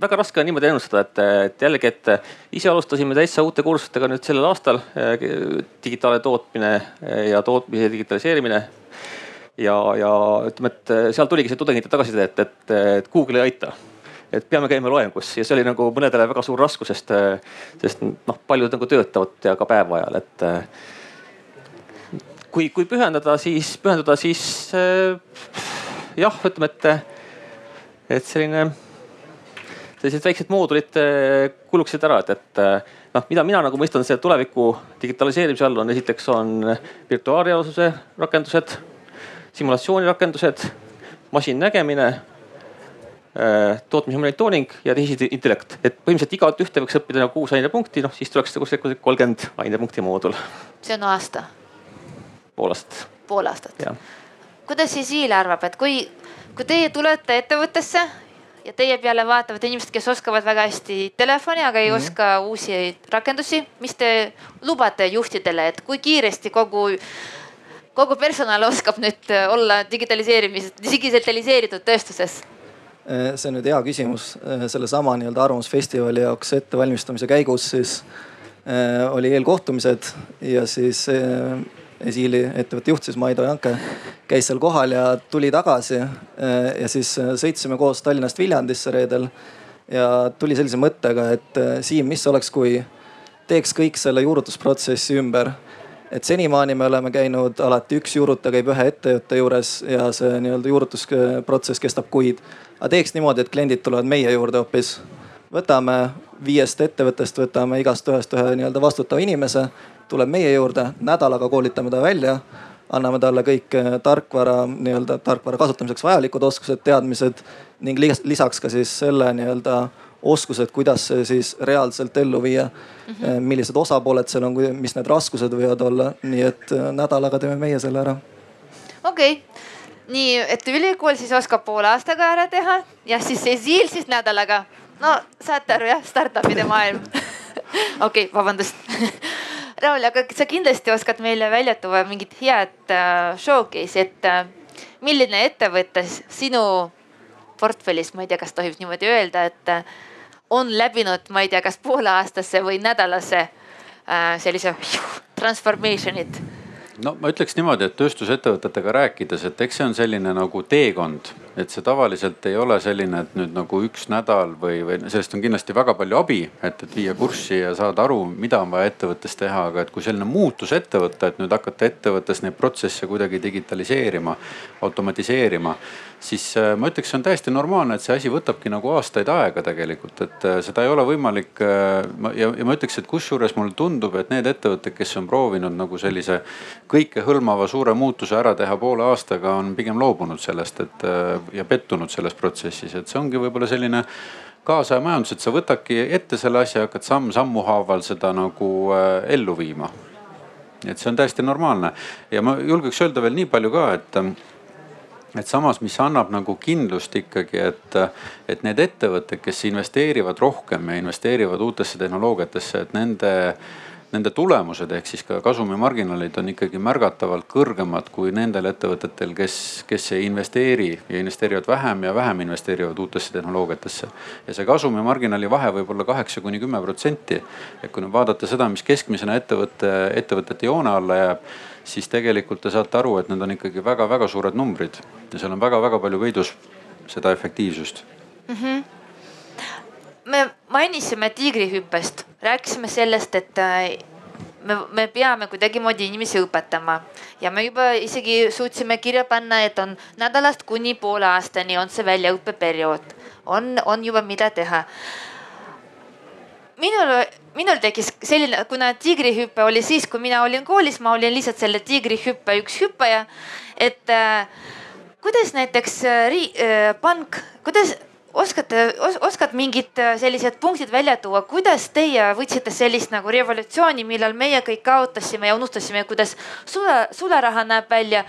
väga raske on niimoodi ennustada, et, et jällegi, et ise alustasime täitsa uute kursustega nüüd sellel aastal. digitaalne tootmine ja tootmise digitaliseerimine. ja, ja ütleme, et seal tuligi see tudengite tagasiside, et, et, et Google ei aita et peame käima loengus ja see oli nagu mõnedele väga suur raskus, sest, sest noh, paljud nagu töötavad ja ka päeva ajal, et kui, kui pühendada, siis pühenduda, siis äh, jah, ütleme, et, et selline, sellised väiksed moodulid äh, kuluksid ära, et, et äh, noh, mida mina nagu mõistan selle tuleviku digitaliseerimise all on esiteks on virtuaalreaalsuse rakendused, simulatsioonirakendused, masinnägemine tootmise monitooring ja tehisintellekt, et põhimõtteliselt igat ühte võiks õppida nagu kuus ainepunkti, noh siis tuleks kuskil kolmkümmend ainepunkti moodul. see on aasta pool aastat. pool aastat. kuidas siis Iil arvab, et kui, kui teie tulete ettevõttesse ja teie peale vaatavad inimesed, kes oskavad väga hästi telefoni, aga ei mm -hmm. oska uusi rakendusi, mis te lubate juhtidele, et kui kiiresti kogu kogu personal oskab nüüd olla digitaliseerimis, digitaliseeritud tööstuses? see on nüüd hea küsimus. sellesama nii-öelda arvamusfestivali jaoks ettevalmistamise käigus siis äh, oli eelkohtumised ja siis äh, Siili ettevõtte juht siis Maido Janke käis seal kohal ja tuli tagasi. ja siis sõitsime koos Tallinnast Viljandisse reedel ja tuli sellise mõttega, et Siim, mis oleks, kui teeks kõik selle juurutusprotsessi ümber et senimaani me oleme käinud alati üks juurutaja käib ühe ettevõtte juures ja see nii-öelda juurutusprotsess kestab kuid. aga teeks niimoodi, et kliendid tulevad meie juurde hoopis. võtame viiest ettevõttest, võtame igast ühest ühe nii-öelda vastutava inimese tuleb meie juurde, nädalaga koolitame ta välja, anname talle kõik äh, tarkvara, nii-öelda tarkvara kasutamiseks vajalikud oskused, teadmised ning lisaks ka siis selle nii-öelda oskused, kuidas see siis reaalselt ellu viia mm. -hmm. millised osapooled seal on, mis need raskused võivad olla, nii et äh, nädalaga teeme meie selle ära. okei okay., nii et ülikool siis oskab poole aastaga ära teha ja siis see siil siis nädalaga. No saate aru jah, startup'ide maailm. Okei okay,, vabandust. Raul, aga sa kindlasti oskad meile välja tuua mingit head äh, showcase'i, et äh, milline ettevõte sinu portfellis, ma ei tea, kas tohib niimoodi öelda, et äh, on läbinud, ma ei tea, kas pooleaastase või nädalase sellise transformation'it? No ma ütleks niimoodi, et tööstusettevõtetega rääkides, et eks see on selline nagu teekond, et see tavaliselt ei ole selline, et nüüd nagu üks nädal või, või sellest on kindlasti väga palju abi, et, et viia kurssi ja saada aru, mida on vaja ettevõttes teha, aga et kui selline muutus ette võtta, et nüüd hakata ettevõttes neid protsesse kuidagi digitaliseerima, automatiseerima siis äh, ma ütleks, see on täiesti normaalne, et see asi võtabki nagu aastaid aega tegelikult, et äh, seda ei ole võimalik. Äh, ja, ja ma ütleks, et kusjuures mulle tundub, et need ettevõtted, kes on proovinud nagu sellise kõikehõlmava suure muutuse ära teha poole aastaga, on pigem loobunud sellest, et ja pettunud selles protsessis, et see ongi võib-olla selline kaasaja majandus, et sa võtadki ette selle asja, hakkad samm-sammu haaval seda nagu ellu viima. et see on täiesti normaalne ja ma julgeks öelda veel nii palju ka, et et samas, mis annab nagu kindlust ikkagi, et, et need ettevõtted, kes investeerivad rohkem ja investeerivad uutesse tehnoloogiatesse, et nende nende tulemused ehk siis ka kasumimarginaalid on ikkagi märgatavalt kõrgemad kui nendel ettevõtetel, kes, kes ei investeeri ja investeerivad vähem ja vähem investeerivad uutesse tehnoloogiatesse. ja see kasumimarginaali vahe võib olla kaheksa kuni kümme protsenti. et kui nüüd vaadata seda, mis keskmisena ettevõtte, ettevõtete joone alla jääb siis tegelikult te saate aru, et need on ikkagi väga-väga suured numbrid ja seal on väga-väga palju peidus seda efektiivsust mm. -hmm. Me mainisime tiigrihüppest, rääkisime sellest, et äh, me, me peame kuidagimoodi inimesi õpetama. Ja me juba isegi suutsime kirja panna, et on nädalast kuni poole aastani on see väljaõppeperiood, on, on juba mida teha. Minul, minul tekkis selline, kuna tiigrihüpe oli siis, kui mina olin koolis, ma olin lihtsalt selle tiigrihüppe üks hüppaja. et äh, kuidas näiteks äh, äh,, pank, kuidas oskate os,, oskad mingid äh, sellised punktid välja tuua, kuidas teie võtsite sellist nagu revolutsiooni, millal meie kõik kaotasime ja unustasime, kuidas sule, sularaha näeb välja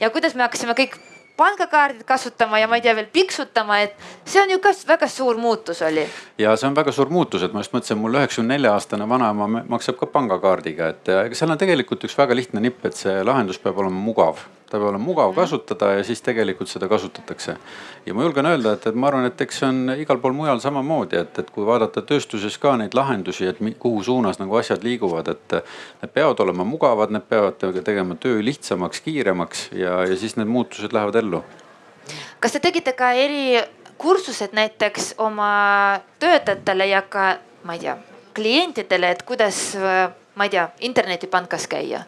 ja kuidas me hakkasime kõik pangakaardid kasutama ja ma ei tea veel piksutama, et see on ju ka väga suur muutus oli. ja see on väga suur muutus, et ma just mõtlesin, mul üheksakümne nelja aastane vanaema maksab ka pangakaardiga, et seal on tegelikult üks väga lihtne nipp, et see lahendus peab olema mugav ta peab olema mugav kasutada ja siis tegelikult seda kasutatakse. ja ma julgen öelda, et, et ma arvan, et eks see on igal pool mujal samamoodi, et, et kui vaadata tööstuses ka neid lahendusi, et kuhu suunas nagu asjad liiguvad, et need peavad olema mugavad, need peavad tegema töö lihtsamaks, kiiremaks ja, ja siis need muutused lähevad ellu. kas te tegite ka erikursused näiteks oma töötajatele ja ka, ma ei tea, klientidele, et kuidas, ma ei tea, internetipankas käia?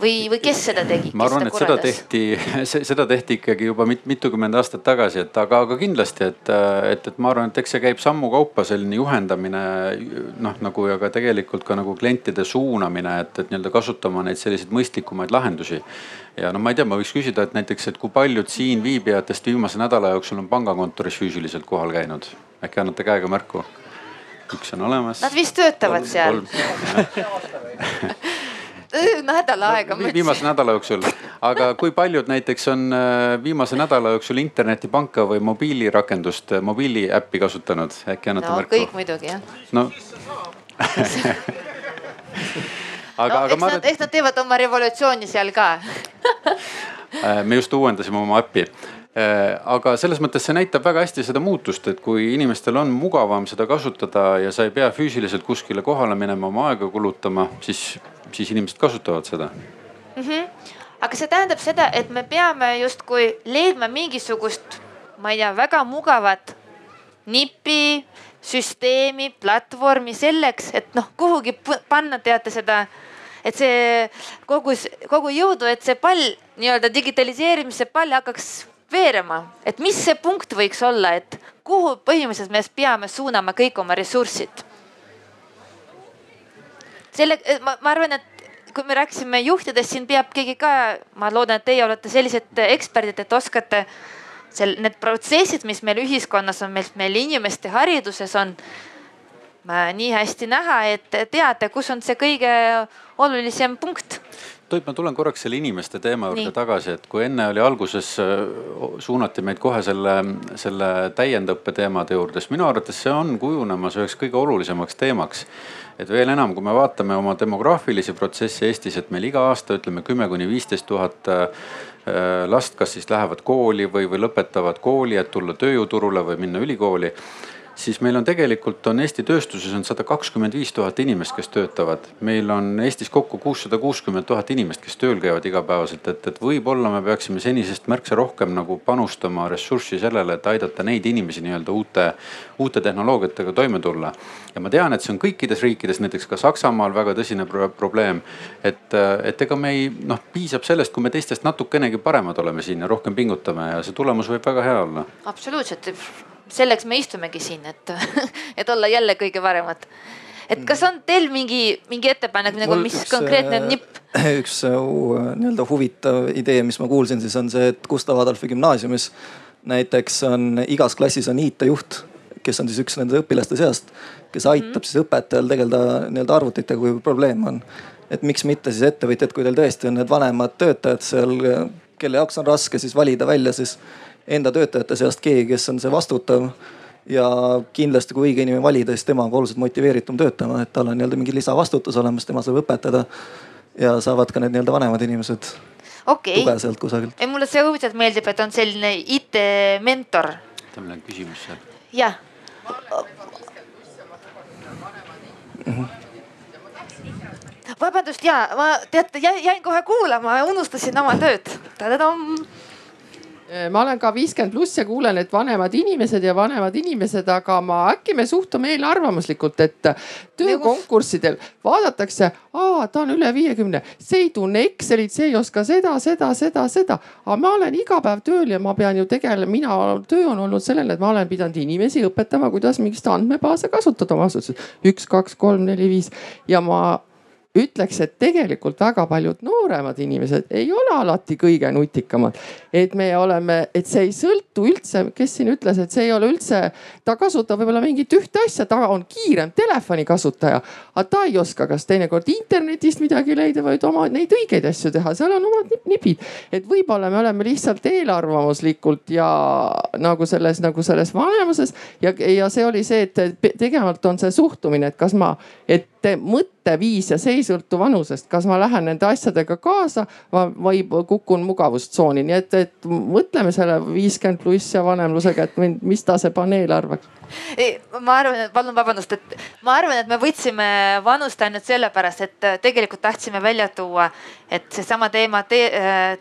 Või, või kes seda tegi? ma arvan, et seda tehti, seda tehti ikkagi juba mit, mitukümmend aastat tagasi, et aga, aga kindlasti, et, et, et ma arvan, et eks see käib sammu kaupa selline juhendamine noh, nagu ja ka tegelikult ka nagu klientide suunamine, et, et nii-öelda kasutama neid selliseid mõistlikumaid lahendusi. ja no ma ei tea, ma võiks küsida, et näiteks, et kui paljud siin viibijatest viimase nädala jooksul on pangakontoris füüsiliselt kohal käinud, äkki annate käega märku? üks on olemas. Nad vist töötavad kolm, seal nädal aega. viimase nädala jooksul, aga kui paljud näiteks on äh, viimase nädala jooksul internetipanka või mobiilirakendust, äh, mobiiliäppi kasutanud, äkki annate no, märku? kõik muidugi jah. no aga no,, aga ma. eks nad teevad oma revolutsiooni seal ka äh, me just uuendasime oma äppi aga selles mõttes see näitab väga hästi seda muutust, et kui inimestel on mugavam seda kasutada ja sa ei pea füüsiliselt kuskile kohale minema, oma aega kulutama, siis siis inimesed kasutavad seda mm. -hmm. aga see tähendab seda, et me peame justkui leidma mingisugust, ma ei tea, väga mugavat nipi, süsteemi, platvormi selleks, et noh, kuhugi panna, teate seda, et see kogu, kogu jõudu, et see pall nii-öelda digitaliseerimise pall hakkaks veerema, et mis see punkt võiks olla, et kuhu põhimõtteliselt me peame suunama kõik oma ressursid. Selle, ma, ma arvan, et kui me rääkisime juhtidest, siin peab keegi ka, ma loodan, et teie olete sellised eksperdid, et oskate seal need protsessid, mis meil ühiskonnas on, meil inimeste hariduses on nii hästi näha, et teate, kus on see kõige olulisem punkt Toit, ma tulen korraks selle inimeste teema juurde Nii. tagasi, et kui enne oli alguses, suunati meid kohe selle, selle täiendõppe teemade juurde, siis minu arvates see on kujunemas üheks kõige olulisemaks teemaks et veel enam, kui me vaatame oma demograafilisi protsesse Eestis, et meil iga aasta ütleme kümme kuni viisteist tuhat last, kas siis lähevad kooli või, või lõpetavad kooli, et tulla tööjõuturule või minna ülikooli siis meil on tegelikult on Eesti tööstuses on sada kakskümmend viis tuhat inimest, kes töötavad. meil on Eestis kokku kuussada kuuskümmend tuhat inimest, kes tööl käivad igapäevaselt, et, et võib-olla me peaksime senisest märksa rohkem nagu panustama ressurssi sellele, et aidata neid inimesi nii-öelda uute, uute tehnoloogiatega toime tulla. ja ma tean, et see on kõikides riikides, näiteks ka Saksamaal väga tõsine pro probleem. et, et ega me ei noh, piisab sellest, kui me teistest natukenegi paremad oleme siin ja rohkem pingutame ja see tulemus võib väga hea olla. absoluutselt selleks me istumegi siin, et, et olla jälle kõige paremad. et kas on teil mingi, mingi ettepanek nagu, mis üks, konkreetne nipp? üks äh, nii-öelda huvitav idee, mis ma kuulsin, siis on see, et Gustav Adolfi gümnaasiumis näiteks on igas klassis on IT-juht, kes on siis üks nende õpilaste seast, kes aitab mm -hmm. siis õpetajal tegeleda nii-öelda arvutitega, kui probleem on. et miks mitte siis ettevõtjad, kui teil tõesti on need vanemad töötajad seal, kelle jaoks on raske siis valida välja siis enda töötajate seast keegi, kes on see vastutav. ja kindlasti, kui õige inimene valida, siis tema on ka oluliselt motiveeritum töötama, et tal on nii-öelda mingi lisavastutus olemas, tema saab õpetada. ja saavad ka need nii-öelda vanemad inimesed okay. tuge sealt kusagilt. mulle see õudselt meeldib, et on selline IT-mentor. tal on küsimus seal. jah vabandust ja ma teate jäin kohe kuulama, unustasin oma tööd. Äh, ma olen ka viiskümmend pluss ja kuulen, et vanemad inimesed ja vanemad inimesed, aga ma äkki me suhtume eelarvamuslikult, et töökonkurssidel vaadatakse, aa, ta on üle viiekümne, see ei tunne Excelit, see ei oska seda, seda, seda, seda. aga ma olen iga päev tööl ja ma pean ju tegelema, mina, töö on olnud sellele, et ma olen pidanud inimesi õpetama, kuidas mingit andmebaase kasutada oma asutuses. üks, kaks, kolm, neli, viis ja ma ütleks, et tegelikult väga paljud nooremad inimesed ei ole alati kõige nutikamad. et me oleme, et see ei sõltu üldse, kes siin ütles, et see ei ole üldse, ta kasutab võib-olla mingit ühte asja, ta on kiirem telefoni kasutaja. aga ta ei oska kas teinekord internetist midagi leida, vaid oma neid õigeid asju teha, seal on omad nipid. et võib-olla me oleme lihtsalt eelarvamuslikult ja nagu selles, nagu selles vanemuses ja, ja see oli see, et tegelikult on see suhtumine, et kas ma, et mõtteviis ja see ei sõltu vanusest, kas ma lähen nende asjadega kaasa või kukun mugavustsooni, nii et, et mõtleme selle viiskümmend pluss ja vanemlusega, et mis ta see paneel arvaks ma arvan, palun vabandust, et ma arvan, et me võtsime vanust ainult sellepärast, et tegelikult tahtsime välja tuua, et seesama teema te,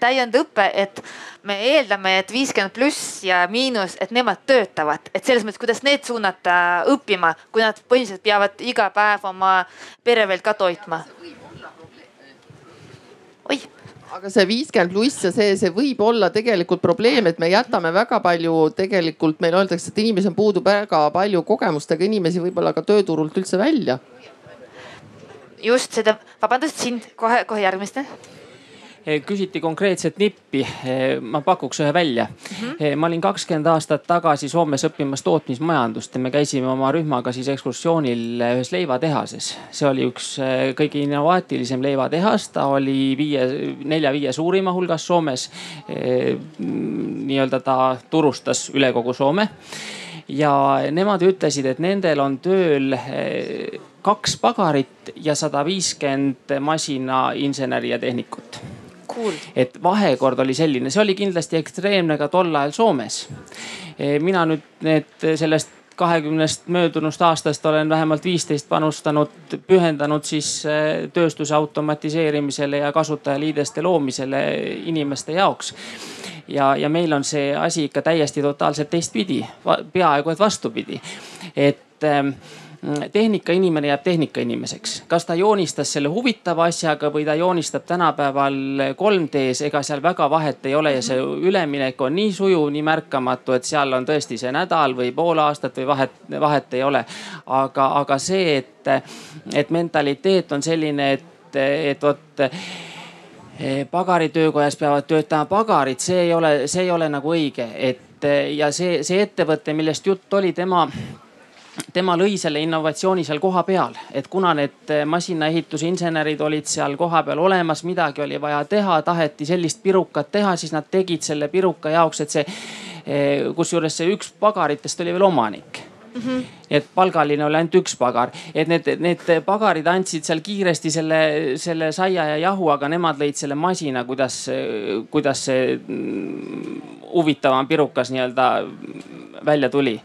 täiendõpe, et me eeldame, et viiskümmend pluss ja miinus, et nemad töötavad, et selles mõttes, kuidas need suunata õppima, kui nad põhiliselt peavad iga päev oma pere veel ka toitma. Oi aga see viiskümmend pluss ja see, see võib olla tegelikult probleem, et me jätame väga palju, tegelikult meil öeldakse, et inimesel puudub väga palju kogemustega inimesi võib-olla ka tööturult üldse välja. just seda, vabandust, sind kohe, kohe järgmist küsiti konkreetset nippi. Eh, ma pakuks ühe välja mm. -hmm. ma olin kakskümmend aastat tagasi Soomes õppimas tootmismajandust ja me käisime oma rühmaga siis ekskursioonil ühes leivatehases. see oli üks kõige innovaatilisem leivatehas, ta oli viie, nelja-viie suurima hulgas Soomes. nii-öelda ta turustas üle kogu Soome ja nemad ütlesid, et nendel on tööl kaks pagarit ja sada viiskümmend masinainseneri ja tehnikut cool.. et vahekord oli selline, see oli kindlasti ekstreemne ka tol ajal Soomes. E, mina nüüd need sellest kahekümnest möödunust aastast olen vähemalt viisteist panustanud, pühendanud siis e, tööstuse automatiseerimisele ja kasutajaliideste loomisele inimeste jaoks. ja, ja meil on see asi ikka täiesti totaalselt teistpidi, peaaegu et vastupidi, et Mm, tehnikainimene jääb tehnikainimeseks. kas ta joonistas selle huvitava asjaga või ta joonistab tänapäeval 3D-s, ega seal väga vahet ei ole ja see üleminek on nii sujuv, nii märkamatu, et seal on tõesti see nädal või pool aastat või vahet, vahet ei ole. aga, aga see, et, et mentaliteet on selline, et, et vot eh, pagaritöökojas peavad töötama pagarid, see ei ole, see ei ole nagu õige, et ja see, see ettevõte, millest jutt oli, tema tema lõi selle innovatsiooni seal kohapeal, et kuna need masinaehitusinsenerid olid seal kohapeal olemas, midagi oli vaja teha, taheti sellist pirukat teha, siis nad tegid selle piruka jaoks, et see, eh, kusjuures see üks pagaritest oli veel omanik. Mm -hmm. et palgaline oli ainult üks pagar, et need, need pagarid andsid seal kiiresti selle, selle saia ja jahu, aga nemad lõid selle masina, kuidas, kuidas see mm, huvitavam pirukas nii-öelda välja tuli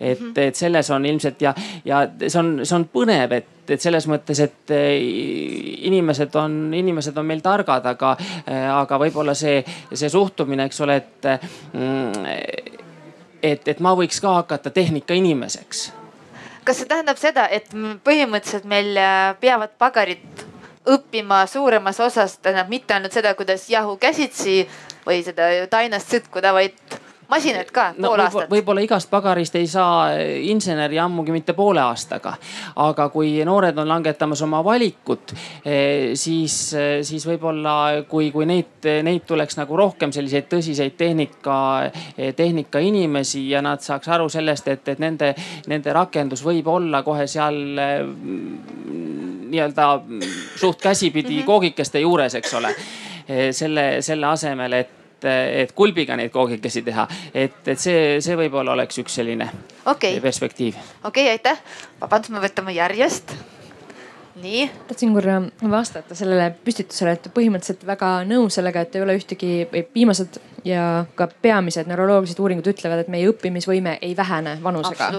et, et selles on ilmselt ja, ja see on, see on põnev, et, et selles mõttes, et inimesed on, inimesed on meil targad, aga, aga võib-olla see, see suhtumine, eks ole, et, et, et ma võiks ka hakata tehnikainimeseks kas see tähendab seda, et põhimõtteliselt meil peavad pagarid õppima suuremas osas, tähendab mitte ainult seda, kuidas jahu käsitsi või seda tainast sõtkuda, vaid masinad ka no, pool aastat. võib-olla igast pagarist ei saa inseneri ammugi mitte poole aastaga. aga kui noored on langetamas oma valikut, eh, siis, eh, siis võib-olla kui, kui neid, neid tuleks nagu rohkem selliseid tõsiseid tehnika, eh, tehnika inimesi ja nad saaks aru sellest, et, et nende, nende rakendus võib olla kohe seal nii-öelda suht käsipidi mm -hmm. koogikeste juures, eks ole. selle, selle asemel, et et kulbiga neid koogikesi teha, et, et see, see võib-olla oleks üks selline okay. perspektiiv. okei okay,, aitäh. vabandust, me võtame järjest nii. tahtsin korra vastata sellele püstitusele, et põhimõtteliselt väga nõus sellega, et ei ole ühtegi või viimased ja ka peamised neuroloogilised uuringud ütlevad, et meie õppimisvõime ei vähene vanusega.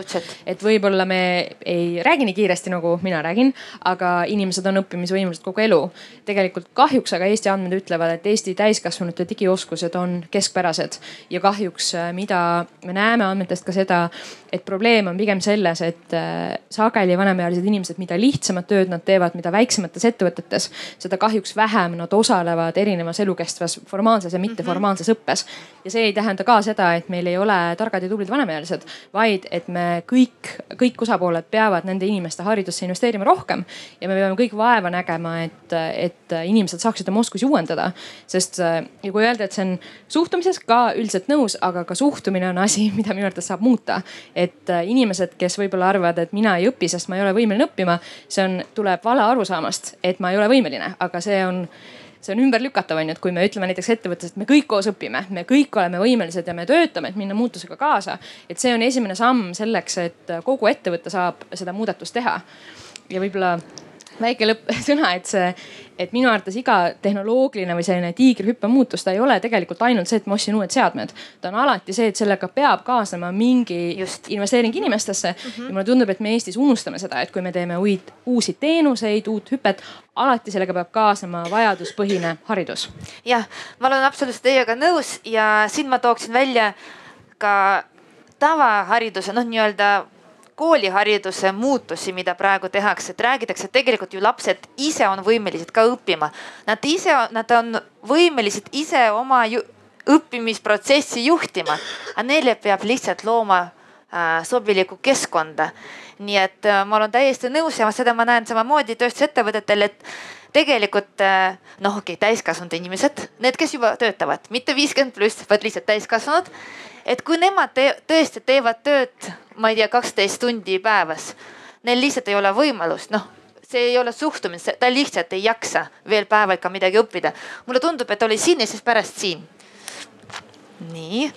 et võib-olla me ei räägi nii kiiresti, nagu mina räägin, aga inimesed on õppimisvõimelised kogu elu. tegelikult kahjuks aga Eesti andmed ütlevad, et Eesti täiskasvanute digioskused on keskpärased ja kahjuks, äh, mida me näeme andmetest ka seda, et probleem on pigem selles, et äh, sageli vanemaealised inimesed, mida lihtsamat tööd nad teevad, mida väiksemates ettevõtetes, seda kahjuks vähem nad osalevad erinevas elukestvas formaalses ja mitteformaalses õppes juures. ja see ei tähenda ka seda, et meil ei ole targad ja tublid vanemaealised, vaid et me kõik, kõik osapooled peavad nende inimeste haridusse investeerima rohkem. ja me peame kõik vaeva nägema, et, et inimesed saaksid oma oskusi uuendada. sest ja kui öelda, et see on suhtumises ka üldiselt nõus, aga ka suhtumine on asi, mida minu arvates saab muuta. et inimesed, kes võib-olla arvavad, et mina ei õpi, sest ma ei ole võimeline õppima, see on, tuleb vale arusaamast, et ma ei ole võimeline, aga see on see on ümberlükatav, on ju, et kui me ütleme näiteks ettevõttes, et me kõik koos õpime, me kõik oleme võimelised ja me töötame, et minna muutusega kaasa. et see on esimene samm selleks, et kogu ettevõte saab seda muudatust teha. ja võib-olla väike lõppsõna, et see, et minu arvates iga tehnoloogiline või selline tiigrihüppe muutus, ta ei ole tegelikult ainult see, et ma ostsin uued seadmed. ta on alati see, et sellega peab kaasnema mingi Just. investeering inimestesse mm. -hmm. ja mulle tundub, et me Eestis unustame seda, et kui me teeme uid, uusi teenuseid, uut hüpet, alati sellega peab kaasnema vajaduspõhine haridus. jah, ma olen absoluutselt teiega nõus ja siin ma tooksin välja ka tavahariduse, noh, nii-öelda koolihariduse muutusi, mida praegu tehakse, et räägitakse, et tegelikult ju lapsed ise on võimelised ka õppima. Nad ise, nad on võimelised ise oma ju, õppimisprotsessi juhtima, aga neile peab lihtsalt looma äh, sobilikku keskkonda. nii et äh, ma olen täiesti nõus ja seda ma näen samamoodi tööstusettevõtetel, et tegelikult äh, noh, okei okay,, täiskasvanud inimesed, need, kes juba töötavad, mitte viiskümmend pluss, vaid lihtsalt täiskasvanud et kui nemad te tõesti teevad tööd, ma ei tea, kaksteist tundi päevas, neil lihtsalt ei ole võimalust, noh see ei ole suhtumine, ta lihtsalt ei jaksa veel päeval ka midagi õppida. mulle tundub, et oli siin ja siis pärast siin. nii.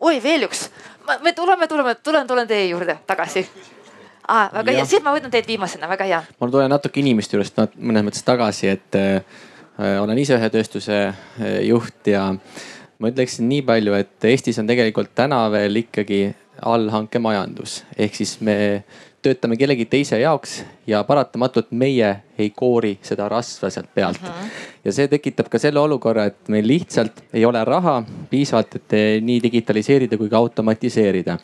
oi, veel üks. me tuleme, tuleme, tulen, tulen teie juurde tagasi ah,. väga hea, siis ma võtan teid viimasena, väga hea. ma tulen natuke inimeste juurest mõnes mõttes tagasi, et äh, olen ise ühe tööstuse äh, juht ja äh, ma ütleksin nii palju, et Eestis on tegelikult täna veel ikkagi allhankemajandus, ehk siis me töötame kellegi teise jaoks ja paratamatult meie ei koori seda rasva sealt pealt uh. Mhm. -huh. ja see tekitab ka selle olukorra, et meil lihtsalt ei ole raha piisavalt, et nii digitaliseerida kui ka automatiseerida.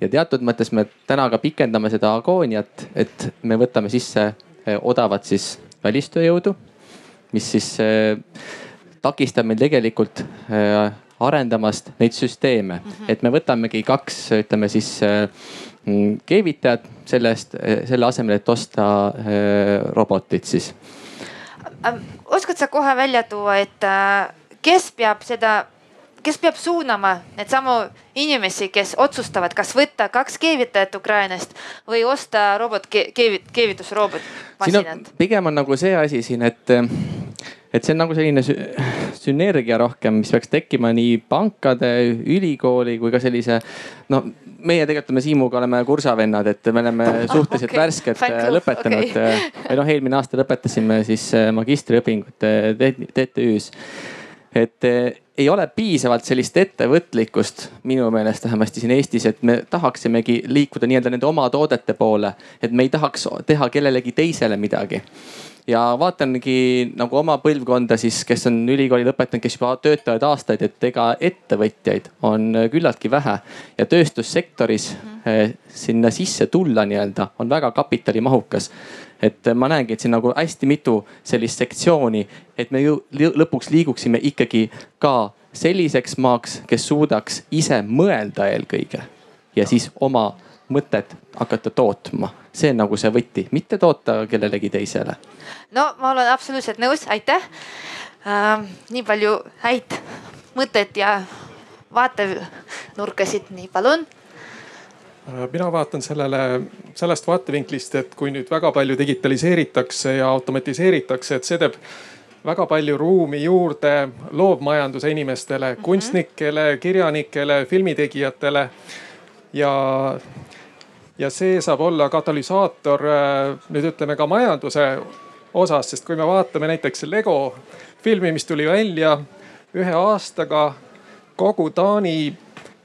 ja teatud mõttes me täna ka pikendame seda agooniat, et me võtame sisse eh, odavat siis välistööjõudu, mis siis eh, takistab meil tegelikult äh, arendamast neid süsteeme mm, -hmm. et me võtamegi kaks, ütleme siis äh, mm, keevitajat selle eest, äh, selle asemel, et osta robotit siis. oskad sa kohe välja tuua, et kes peab seda kes peab suunama need samu inimesi, kes otsustavad, kas võtta kaks keevitajat Ukrainast või osta robot keevit-, keevitusrobot masinat? pigem on nagu see asi siin, et et see on nagu selline sünergia rohkem, mis peaks tekkima nii pankade, ülikooli kui ka sellise no meie tegelikult me Siimuga oleme kursavennad, et me oleme ah, suhteliselt okay. värskelt äh, lõpetanud okay. või noh, eelmine aasta lõpetasime siis äh, magistriõpingud TTÜ-s. et ei ole piisavalt sellist ettevõtlikkust minu meelest vähemasti siin Eestis, et me tahaksimegi liikuda nii-öelda nende oma toodete poole, et me ei tahaks teha kellelegi teisele midagi ja vaatangi nagu oma põlvkonda siis, kes on ülikooli lõpetanud, kes juba töötavad aastaid, et ega ettevõtjaid on küllaltki vähe. Ja tööstussektoris eh, sinna sisse tulla nii-öelda on väga kapitalimahukas. Et ma näengi, et siin nagu hästi mitu sellist sektsiooni, et me ju lõpuks liiguksime ikkagi ka selliseks maaks, kes suudaks ise mõelda eelkõige ja siis oma mõtet hakata tootma. See on nagu see võti, mitte toota kellelegi teisele. no ma olen absoluutselt nõus, aitäh äh,. nii palju häid mõtteid ja vaatenurkasid, nii palun Äh, mina vaatan sellele sellest vaatevinklist, et kui nüüd väga palju digitaliseeritakse ja automatiseeritakse, et see teeb väga palju ruumi juurde loovmajanduse inimestele, mhm. kunstnikele, kirjanikele, filmitegijatele. ja, ja see saab olla katalüsaator äh, nüüd ütleme ka majanduse osas, sest kui me vaatame näiteks Lego filmi, mis tuli välja ühe aastaga kogu Taani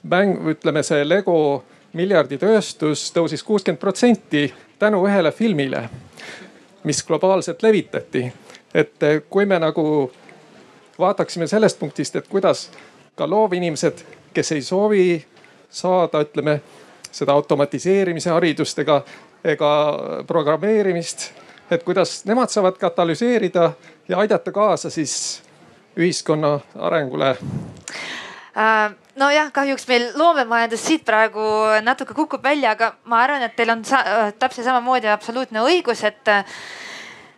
mäng, ütleme see Lego miljarditööstus tõusis kuuskümmend protsenti tänu ühele filmile, mis globaalselt levitati. et eh, kui me nagu vaataksime sellest punktist, et kuidas ka loovinimesed, kes ei soovi saada, ütleme seda automatiseerimise haridust ega, ega programmeerimist, et kuidas nemad saavad katalüseerida ja aidata kaasa siis ühiskonna arengule äh,? nojah, kahjuks meil loomemajandus siit praegu natuke kukub välja, aga ma arvan, et teil on sa täpselt samamoodi absoluutne õigus, et äh,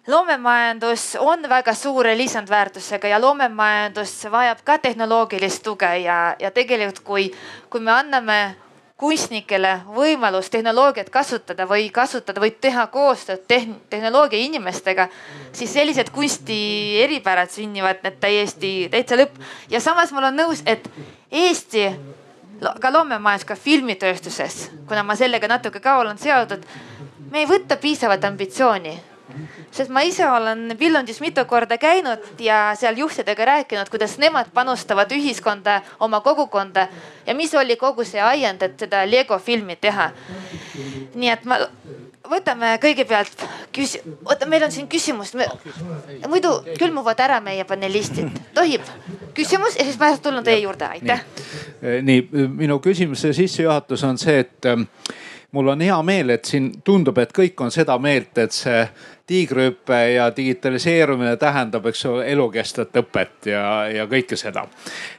loomemajandus on väga suure lisandväärtusega ja loomemajandus vajab ka tehnoloogilist tuge ja, ja tegelikult, kui, kui me anname kunstnikele võimalus tehnoloogiat kasutada või kasutada või teha koostööd tehn tehnoloogia inimestega, siis sellised kunsti eripärad sünnivad need täiesti täitsa lõpp. ja samas ma olen nõus, et Eesti ka loomemajandus, ka filmitööstuses, kuna ma sellega natuke ka olen seotud, me ei võta piisavalt ambitsiooni sest ma ise olen Viljandis mitu korda käinud ja seal juhtidega rääkinud, kuidas nemad panustavad ühiskonda, oma kogukonda ja mis oli kogu see ajend, et seda Lego filmi teha. nii et ma võtame kõigepealt küsi-, oota, meil on siin küsimus, muidu külmuvad ära meie panelistid, tohib? küsimus ja siis ma tulen teie juurde, aitäh. nii, minu küsimuse sissejuhatus on see, et ähm, mul on hea meel, et siin tundub, et kõik on seda meelt, et see tiigrihüpe ja digitaliseerumine tähendab, eks ole, elukestvat õpet ja, ja kõike seda.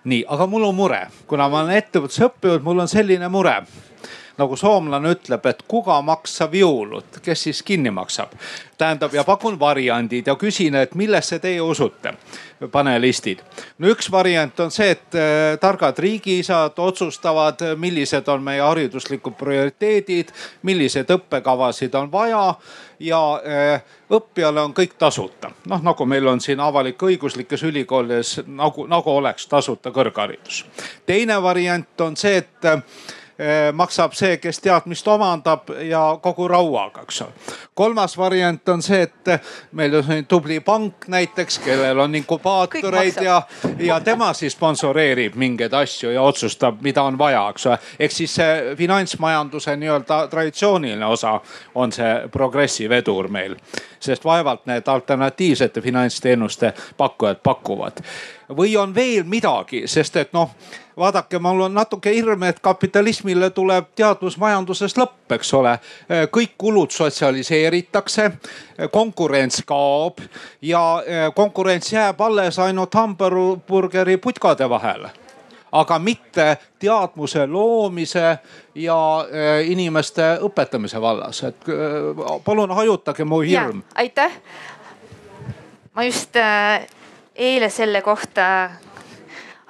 nii, aga mul on mure, kuna ma olen ettevõtluses õppinud, mul on selline mure nagu soomlane ütleb, et kuga maksab jõulut, kes siis kinni maksab. tähendab ja pakun variandid ja küsin, et millesse teie usute, panelistid. no üks variant on see, et äh, targad riigiisad otsustavad, millised on meie hariduslikud prioriteedid, milliseid õppekavasid on vaja ja äh, õppijale on kõik tasuta. noh, nagu meil on siin avalik-õiguslikes ülikoolides nagu, nagu oleks tasuta kõrgharidus. teine variant on see, et Eh, maksab see, kes teadmist omandab ja kogu rauaga, eks ole. kolmas variant on see, et meil on selline tubli pank näiteks, kellel on inkubaatoreid ja, ja tema siis sponsoreerib mingeid asju ja otsustab, mida on vaja, eks ole. ehk siis see finantsmajanduse nii-öelda traditsiooniline osa on see progressi vedur meil, sest vaevalt need alternatiivsete finantsteenuste pakkujad pakuvad või on veel midagi, sest et noh, vaadake, mul on natuke hirm, et kapitalismile tuleb teadusmajanduses lõpp, eks ole. kõik kulud sotsialiseeritakse, konkurents kaob ja eh, konkurents jääb alles ainult hamburgeri putkade vahele aga mitte teadmuse loomise ja eh, inimeste õpetamise vallas, et eh, palun hajutage mu hirm. aitäh. ma just eile selle kohta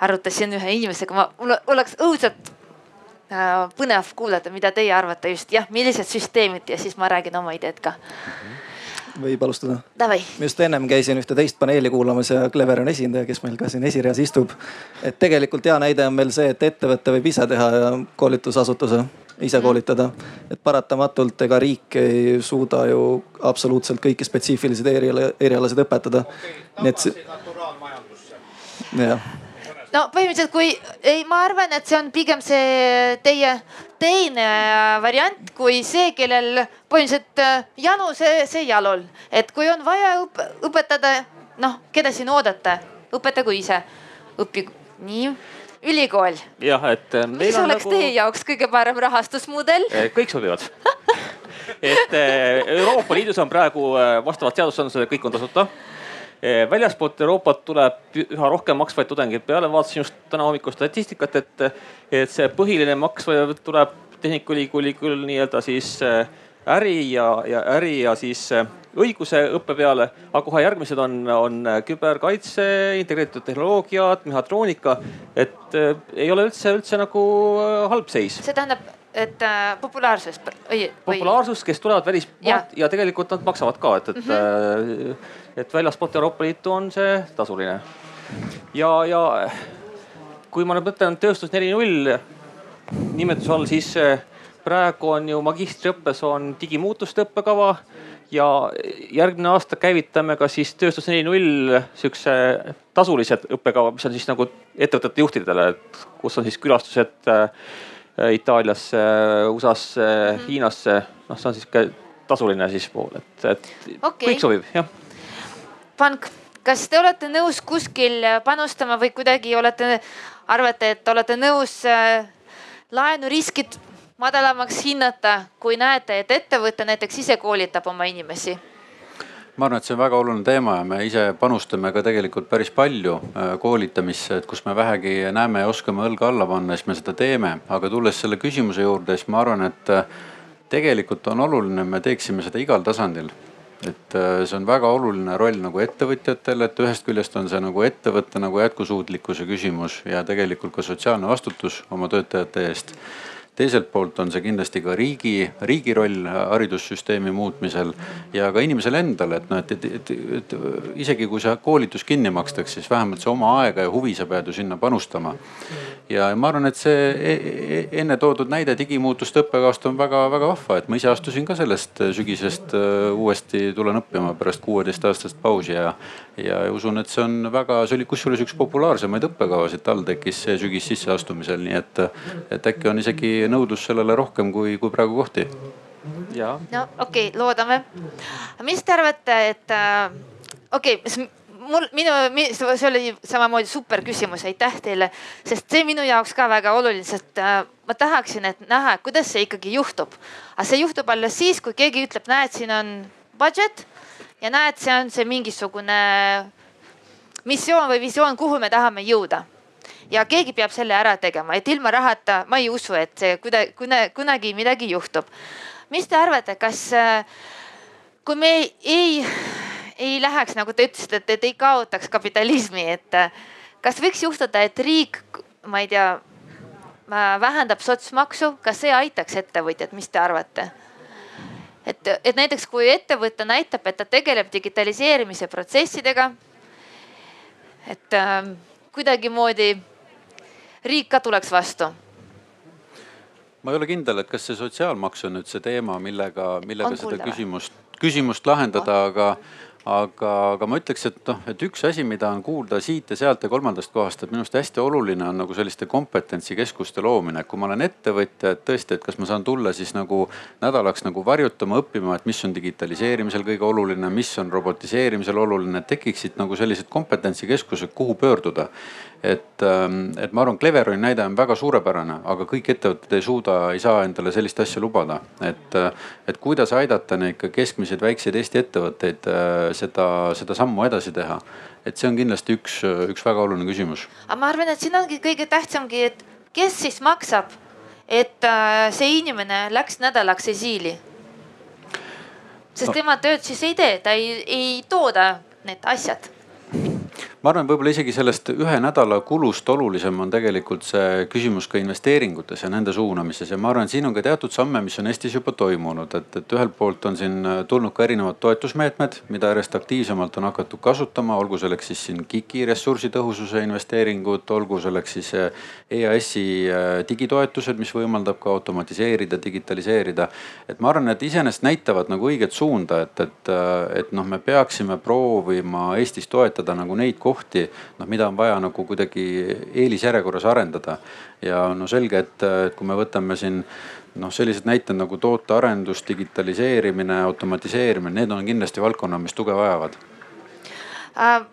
arutasin ühe inimesega, ma, mul oleks õudselt äh, põnev kuulata, mida teie arvate just jah, millised süsteemid ja siis ma räägin oma ideed ka võib alustada? ma just ennem käisin ühte teist paneeli kuulamas ja Clever on esindaja, kes meil ka siin esireas istub. et tegelikult hea näide on meil see, et ettevõte võib ise teha ja koolitusasutuse ise mhm. koolitada. et paratamatult ega riik ei suuda ju absoluutselt kõiki spetsiifilised eriala, erialasid õpetada. nii et see jah no põhimõtteliselt, kui ei, ma arvan, et see on pigem see teie teine variant kui see, kellel põhimõtteliselt äh, janu see, see jalul, et kui on vaja õp õpetada, noh, keda siin oodata, õpetagu ise, õppige nii ülikool. jah, et. Äh, mis oleks nagu... teie jaoks kõige parem rahastusmudel? kõik sobivad et Euroopa Liidus on praegu vastavalt seadusandlusele kõik on tasuta väljaspoolt Euroopat tuleb üha rohkem maksvaid tudengeid peale, vaatasin just täna hommikul statistikat, et, et see põhiline maks tuleb Tehnikaülikooli küll nii-öelda siis eh, äri ja, ja äri ja siis eh, õiguse õppe peale, aga kohe järgmised on, on küberkaitse, integreeritud tehnoloogiad, mehhatroonika. et ei ole üldse, üldse nagu halb seis. see tähendab et äh, populaarsus või, populaarsus, kes tulevad välismaalt ja. ja tegelikult nad maksavad ka, et, et mm, -hmm. et väljaspoolt Euroopa Liitu on see tasuline. ja, ja kui ma nüüd mõtlen tööstus neli null nimetuse all, siis äh, praegu on ju magistriõppes on digimuutuste õppekava ja järgmine aasta käivitame ka siis tööstus neli null sihukese tasulised õppekava, mis on siis nagu ettevõtete juhtidele, et kus on siis külastused Äh, Itaaliasse, USA-sse mm, -hmm. Hiinasse, noh, see on siis ka tasuline siis pool, et, et okay. kõik sobib, jah. Pank, kas te olete nõus kuskil panustama või kuidagi olete, arvate, et olete nõus äh, laenuriskid madalamaks hinnata, kui näete, et ettevõte näiteks ise koolitab oma inimesi? Ma arvan, et see on väga oluline teema ja me ise panustame ka tegelikult päris palju äh, koolitamisse, et kus me vähegi näeme ja oskame õlga alla panna, siis me seda teeme. aga tulles selle küsimuse juurde, siis ma arvan, et äh, tegelikult on oluline, me teeksime seda igal tasandil et äh, see on väga oluline roll nagu ettevõtjatel, et ühest küljest on see nagu ettevõtte nagu jätkusuutlikkuse küsimus ja tegelikult ka sotsiaalne vastutus oma töötajate eest teiselt poolt on see kindlasti ka riigi, riigi roll haridussüsteemi muutmisel ja ka inimesele endale, et noh, et, et, et, et isegi kui see koolitus kinni makstakse, siis vähemalt see oma aega ja huvi sa pead ju sinna panustama. ja ma arvan, et see e, e, enne toodud näide digimuutuste õppekavast on väga-väga vahva, et ma ise astusin ka sellest sügisest äh, uuesti tulen õppima pärast kuueteistaastast pausi ja, ja usun, et see on väga, see oli kusjuures üks populaarsemaid õppekavasid TalTechis sügis sisseastumisel, nii et, et äkki on isegi nõudlus sellele rohkem kui, kui praegu kohti. no okei okay,, loodame. mis te arvate, et äh, okei okay,, mul, minu, see oli samamoodi super küsimus, aitäh teile, sest see minu jaoks ka väga oluline, sest äh, ma tahaksin, et näha, kuidas see ikkagi juhtub. aga see juhtub alles siis, kui keegi ütleb, näed, siin on budget ja näed, see on see mingisugune missioon või visioon, kuhu me tahame jõuda ja keegi peab selle ära tegema, et ilma rahata ma ei usu, et see kuidagi, kunagi midagi juhtub. mis te arvate, kas, äh, kui me ei, ei, ei läheks, nagu te ütlesite, et, et ei kaotaks kapitalismi, et äh, kas võiks juhtuda, et riik, ma ei tea, äh, vähendab sotsmaksu, kas see aitaks ettevõtjat, mis te arvate? Et, et näiteks kui ettevõte näitab, et ta tegeleb digitaliseerimise protsessidega. et äh, kuidagimoodi riik ka tuleks vastu ma ei ole kindel, et kas see sotsiaalmaks on nüüd see teema, millega, millega on seda küsimust, küsimust lahendada, aga aga, aga ma ütleks, et noh, et üks asi, mida on kuulda siit ja sealt ja kolmandast kohast, et minu arust hästi oluline on nagu selliste kompetentsikeskuste loomine. kui ma olen ettevõtja, et tõesti, et kas ma saan tulla siis nagu nädalaks nagu varjutama, õppima, et mis on digitaliseerimisel kõige oluline, mis on robotiseerimisel oluline, et tekiksid nagu sellised kompetentsikeskused, kuhu pöörduda et, ähm, et ma arvan, Cleveroni näide on väga suurepärane, aga kõik ettevõtted ei suuda, ei saa endale sellist asja lubada. et, äh, et kuidas aidata neid ka keskmiseid väikseid Eesti ettevõtteid äh, seda, seda sammu edasi teha. et see on kindlasti üks, üks väga oluline küsimus. aga ma arvan, et siin ongi kõige tähtsamgi, et kes siis maksab, et äh, see inimene läks nädalaks esiili. sest no. tema tööd siis ei tee, ta ei, ei tooda need asjad ma arvan, võib-olla isegi sellest ühe nädala kulust olulisem on tegelikult see küsimus ka investeeringutes ja nende suunamises. Ja ma arvan, siin on ka teatud samme, mis on Eestis juba toimunud, et, et ühelt poolt on siin tulnud ka erinevad toetusmeetmed, mida järjest aktiivsemalt on hakatud kasutama, olgu selleks siis siin KIK-i ressursitõhususe investeeringud, olgu selleks siis EAS-i äh, digitoetused, mis võimaldab ka automatiseerida, digitaliseerida. et ma arvan, et iseenesest näitavad nagu õiget suunda, et, et, et noh, me peaksime proovima Eestis toetada nagu neid kohti kohti, noh mida on vaja nagu kuidagi eelisjärjekorras arendada. ja no selge, et, et kui me võtame siin noh, sellised näited nagu tootearendus, digitaliseerimine, automatiseerimine, need on kindlasti valdkonnad, mis tuge vajavad äh,.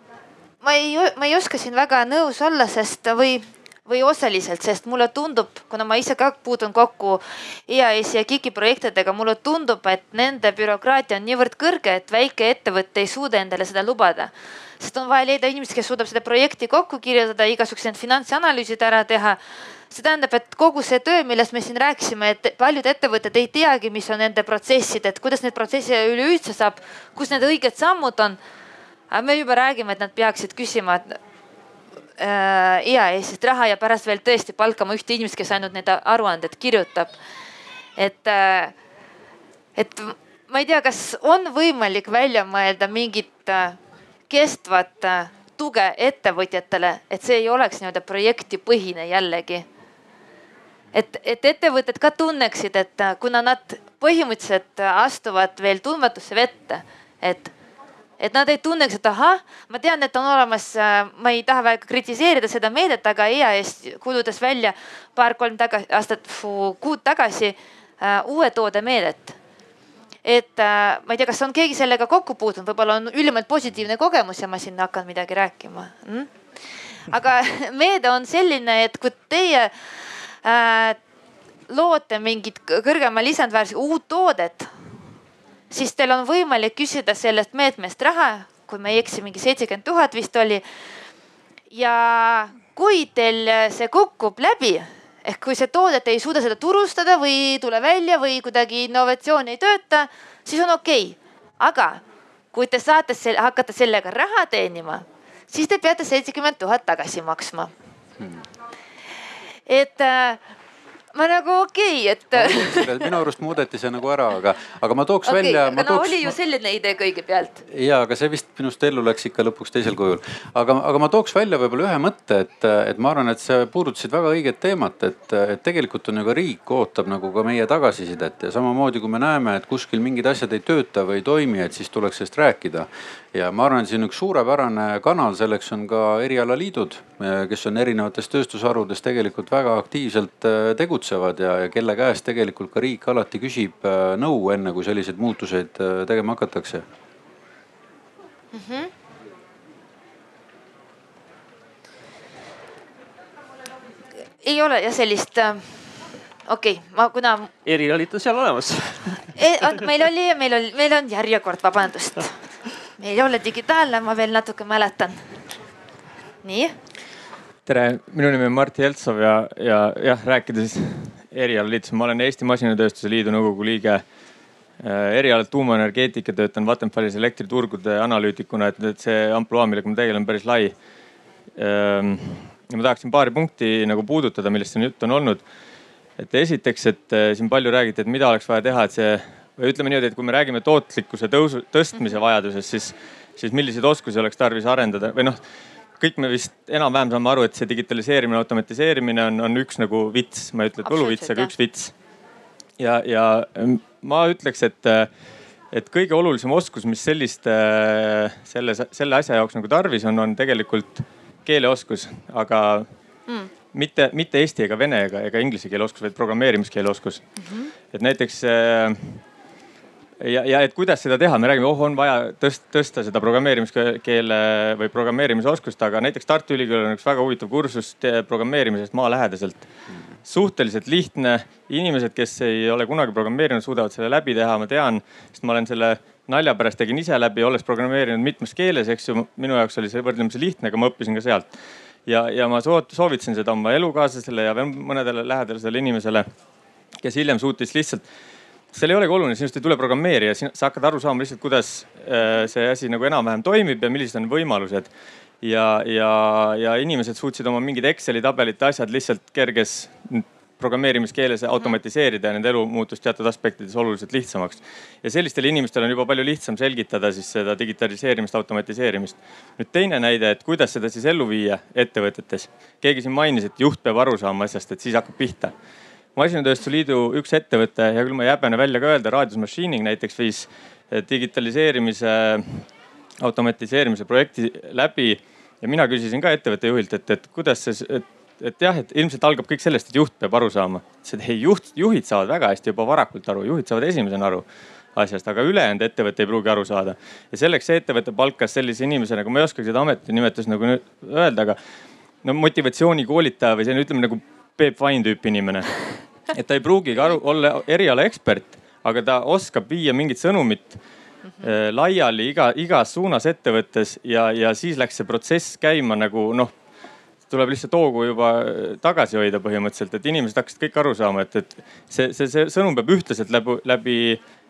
ma ei, ma ei oska siin väga nõus olla, sest või või osaliselt, sest mulle tundub, kuna ma ise ka puutun kokku EAS-i ja KIK-i projektidega, mulle tundub, et nende bürokraatia on niivõrd kõrge, et väike ettevõte ei suuda endale seda lubada. Sest on vaja leida inimest, kes suudab seda projekti kokku kirjutada, igasugused finantsanalüüsid ära teha see tähendab, et kogu see töö, millest me siin rääkisime, et paljud ettevõtted ei teagi, mis on nende protsessid, et kuidas neid protsesse üleüldse saab, kus need õiged sammud on. aga me juba räägime, et nad peaksid küsima äh, EAS-ist raha ja pärast veel tõesti palkama ühte inimest, kes ainult need aruanded kirjutab. et äh,, et ma ei tea, kas on võimalik välja mõelda mingit äh, kestvat äh, tuge ettevõtjatele, et see ei oleks nii-öelda projektipõhine jällegi. et, et ettevõtted ka tunneksid, et äh, kuna nad põhimõtteliselt astuvad veel tundmatusse vette, et et nad ei tunneks, et ahah, ma tean, et on olemas, äh, ma ei taha väga kritiseerida seda meedet, aga EAS kuulutas välja paar-kolm tagasi, aastat, kuud tagasi uue toode meedet. Et uh, ma ei tea, kas on keegi sellega kokku puutunud, võib-olla on ülimalt positiivne kogemus ja ma siin hakkan midagi rääkima mm?. aga meede on selline, et kui teie uh, loote mingit kõrgema lisandväärtusega uut toodet siis teil on võimalik küsida sellest meetmest raha, kui ma ei eksi, mingi seitsekümmend tuhat vist oli. ja kui teil see kukub läbi ehk kui see toodet ei suuda seda turustada või ei tule välja või kuidagi innovatsioon ei tööta, siis on okei okay.. aga kui te saate selle, hakata sellega raha teenima, siis te peate seitsekümmend tuhat tagasi maksma. Hmm. et äh, ma nagu okei okay,, et minu arust muudeti see nagu ära, aga, aga ma tooks okay, välja. aga no tooks, oli ju selline idee kõigepealt. ja, aga see vist minust ellu läks ikka lõpuks teisel kujul. aga, aga ma tooks välja võib-olla ühe mõtte, et, et ma arvan, et sa puudutasid väga õiget teemat, et, et tegelikult on ju ka riik ootab nagu ka meie tagasisidet ja samamoodi, kui me näeme, et kuskil mingid asjad ei tööta või ei toimi, et siis tuleks sellest rääkida ja ma arvan, siin üks suurepärane kanal selleks on ka erialaliidud, kes on erinevates tööstusharudes tegelikult väga aktiivselt äh, tegutsevad ja, ja kelle käest tegelikult ka riik alati küsib äh, nõu, enne kui selliseid muutuseid äh, tegema hakatakse mm. -hmm. ei ole jah sellist okei okay,, ma kuna. erialid on seal olemas e,. meil oli, meil oli, meil on järjekord, vabandust ei ole digitaalne, ma veel natuke mäletan. nii. tere, minu nimi on Mart Jeltsov ja, ja jah, rääkides erialaliidust, ma olen Eesti Masinatööstuse Liidu nõukogu liige äh, erialalt tuumaenergeetika, töötan Vattenfallis elektriturgude analüütikuna, et, et see ampluaa, millega ma tegelen, päris lai. Ähm, ja ma tahaksin paari punkti nagu puudutada, millest siin juttu on olnud. et esiteks, et äh, siin palju räägiti, et mida oleks vaja teha, et see või ütleme niimoodi, et kui me räägime tootlikkuse tõusu, tõstmise vajadusest, siis, siis milliseid oskusi oleks tarvis arendada või noh kõik me vist enam-vähem saame aru, et see digitaliseerimine, automatiseerimine on, on üks nagu vits, ma ei ütle, et võluvits, aga üks vits. ja, ja ma ütleks, et, et kõige olulisem oskus, mis sellist, selle, selle asja jaoks nagu tarvis on, on tegelikult keeleoskus, aga mm. mitte, mitte eesti ega vene ega, ega inglise keele oskus, vaid programmeerimiskeele oskus mm. -hmm. et näiteks ja, ja et kuidas seda teha, me räägime, oh on vaja tõst, tõsta seda programmeerimiskeele või programmeerimisoskust, aga näiteks Tartu Ülikoolil on üks väga huvitav kursus programmeerimisest maalähedaselt. suhteliselt lihtne, inimesed, kes ei ole kunagi programmeerinud, suudavad selle läbi teha, ma tean, sest ma olen selle nalja pärast tegin ise läbi, olles programmeerinud mitmes keeles, eks ju. minu jaoks oli see võrdlemisi lihtne, aga ma õppisin ka sealt. ja, ja ma soovitasin seda oma elukaaslasele ja veel mõnedele lähedasele inimesele, kes hiljem suutis lihtsalt seal ei olegi oluline, sinust ei tule programmeerija, sa hakkad aru saama lihtsalt, kuidas äh, see asi nagu enam-vähem toimib ja millised on võimalused. ja, ja, ja inimesed suutsid oma mingid Exceli tabelite asjad lihtsalt kerges programmeerimiskeeles automatiseerida ja nende elu muutus teatud aspektides oluliselt lihtsamaks. ja sellistele inimestele on juba palju lihtsam selgitada siis seda digitaliseerimist, automatiseerimist. nüüd teine näide, et kuidas seda siis ellu viia ettevõtetes. keegi siin mainis, et juht peab aru saama asjast, et siis hakkab pihta masinatööstuse liidu üks ettevõte, hea küll, ma ei häbene välja ka öelda, Radius Machining näiteks viis digitaliseerimise, automatiseerimise projekti läbi ja mina küsisin ka ettevõtte juhilt, et, et kuidas see, et, et jah, et ilmselt algab kõik sellest, et juht peab aru saama. ütles, et ei juht, juhid saavad väga hästi juba varakult aru, juhid saavad esimesena aru asjast, aga ülejäänud ettevõte ei pruugi aru saada. ja selleks see ettevõte palkas sellise inimese nagu, ma ei oskagi seda ametinimetust nagu öelda, aga no motivatsioonikoolitaja või selline, ütleme nagu Peep Vain tüüpi inimene. et ta ei pruugigi aru, olla eriala ekspert, aga ta oskab viia mingit sõnumit äh, laiali iga, igas suunas ettevõttes ja, ja siis läks see protsess käima nagu noh tuleb lihtsalt hoogu juba tagasi hoida põhimõtteliselt, et inimesed hakkasid kõik aru saama, et, et see, see, see sõnum peab ühtlaselt läbi, läbi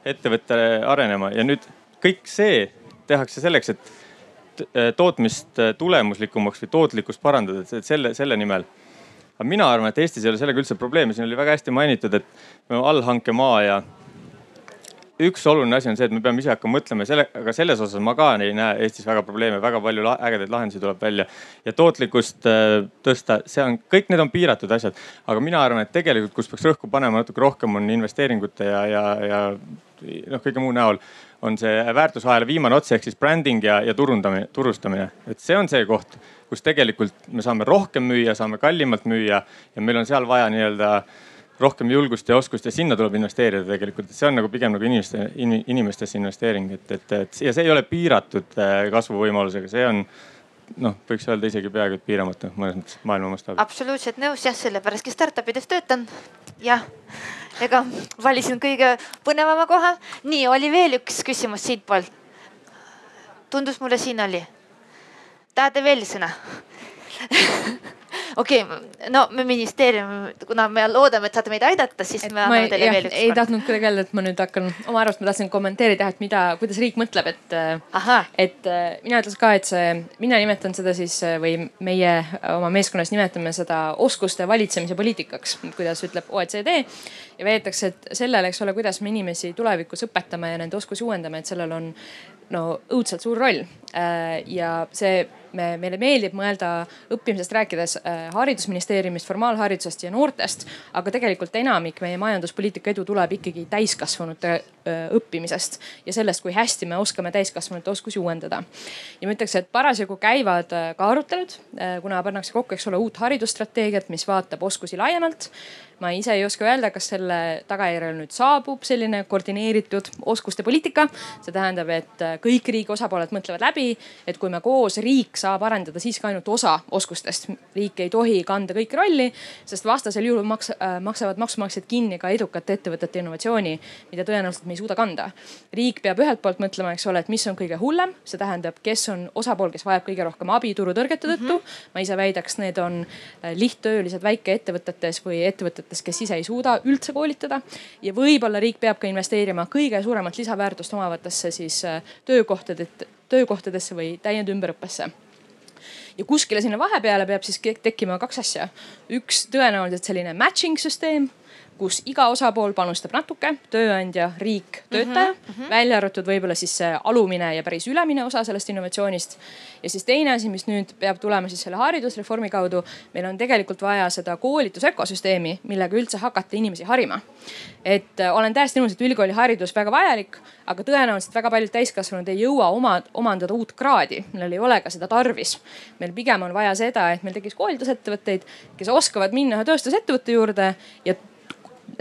ettevõte arenema ja nüüd kõik see tehakse selleks, et tootmist tulemuslikumaks või tootlikkust parandada, et selle, selle nimel. Aga mina arvan, et Eestis ei ole sellega üldse probleemi, siin oli väga hästi mainitud, et allhankemaa ja üks oluline asi on see, et me peame ise hakkama mõtlema selle, aga selles osas ma ka ei näe Eestis väga probleeme, väga palju ägedaid lahendusi tuleb välja. ja tootlikkust äh, tõsta, see on, kõik need on piiratud asjad. aga mina arvan, et tegelikult, kus peaks rõhku panema natuke rohkem, on investeeringute ja, ja, ja noh, kõige muu näol on see väärtusahela viimane ots ehk siis bränding ja, ja turundamine, turustamine. et see on see koht, kus tegelikult me saame rohkem müüa, saame kallimalt müüa ja meil on seal vaja nii-öelda rohkem julgust ja oskust ja sinna tuleb investeerida tegelikult, et see on nagu pigem nagu inimeste, inimestesse investeering, et, et, et ja see ei ole piiratud äh, kasvuvõimalusega, see on noh, võiks öelda isegi peaaegu et piiramatu mõnes mõttes maailma mastaabis. absoluutselt nõus jah, sellepärast startup ides töötan. jah, ega valisin kõige põnevama koha. nii, oli veel üks küsimus siitpoolt. tundus mulle siin oli. Tahate veel sõna okei okay,, no me ministeerium, kuna me loodame, et saate meid aidata, siis et me anname teile jah, veel üks. ei kord. tahtnud kuidagi öelda, et ma nüüd hakkan oma arvamust, ma tahtsin kommenteerida, et mida, kuidas riik mõtleb, et. et äh, mina ütles ka, et see, mina nimetan seda siis äh, või meie oma meeskonnas nimetame seda oskuste valitsemise poliitikaks, kuidas ütleb OECD. ja veetakse, et sellele, eks ole, kuidas me inimesi tulevikus õpetame ja nende oskusi uuendame, et sellel on no õudselt suur roll. Äh, ja see me, meile meeldib mõelda õppimisest rääkides äh, haridusministeeriumist, formaalharidusest ja noortest. aga tegelikult enamik meie majanduspoliitika edu tuleb ikkagi täiskasvanute äh, õppimisest ja sellest, kui hästi me oskame täiskasvanute oskusi uuendada. ja ma ütleks, et parasjagu käivad äh, ka arutelud, kuna pannakse kokku, eks ole, uut haridusstrateegiat, mis vaatab oskusi laiemalt ma ise ei oska öelda, kas selle tagajärjel nüüd saabub selline koordineeritud oskuste poliitika. see tähendab, et kõik riigi osapooled mõtlevad läbi, et kui me koos, riik saab arendada siiski ainult osa oskustest. riik ei tohi kanda kõiki rolli, sest vastasel juhul maks, äh, maksavad maksumaksjad kinni ka edukate ettevõtete innovatsiooni, mida tõenäoliselt me ei suuda kanda. riik peab ühelt poolt mõtlema, eks ole, et mis on kõige hullem, see tähendab, kes on osapool, kes vajab kõige rohkem abi turutõrgete tõttu mm. -hmm. ma ise väidaks, need on äh, lihttöölised väikeettevõtetes või ettevõtetes, kes ise ei suuda üldse koolitada. ja võib-olla riik peab ka investeerima kõige suuremat lisaväärtust omavatesse siis äh, töökohtade, töökohtadesse või täiendümberõppesse ja kuskile sinna vahepeale peab siis tekkima kaks asja. üks tõenäoliselt selline matching süsteem kus iga osapool panustab natuke, tööandja, riik, töötaja mm, -hmm. välja arvatud võib-olla siis see alumine ja päris ülemine osa sellest innovatsioonist. ja siis teine asi, mis nüüd peab tulema siis selle haridusreformi kaudu, meil on tegelikult vaja seda koolitusökosüsteemi, millega üldse hakata inimesi harima. et äh, olen täiesti nõus, et ülikooliharidus väga vajalik, aga tõenäoliselt väga paljud täiskasvanud ei jõua oma, omandada uut kraadi, millel ei ole ka seda tarvis. meil pigem on vaja seda, et meil tekiks koolitusettevõtteid, kes oskavad minna ühe tööstusettevõtte juurde ja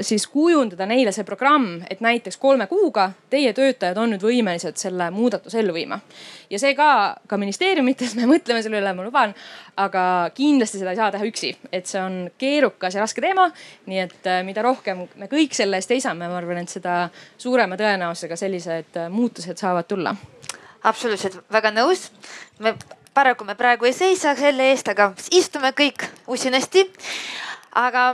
siis kujundada neile see programm, et näiteks kolme kuuga teie töötajad on nüüd võimelised selle muudatuse ellu viima. ja see ka, ka ministeeriumites me mõtleme selle üle, ma luban. aga kindlasti seda ei saa teha üksi, et see on keerukas ja raske teema. nii et äh, mida rohkem me kõik selle eest seisame, ma arvan, et seda suurema tõenäosusega sellised äh, muutused saavad tulla. absoluutselt, väga nõus. me paraku me praegu ei seisa selle eest, aga istume kõik usinasti. aga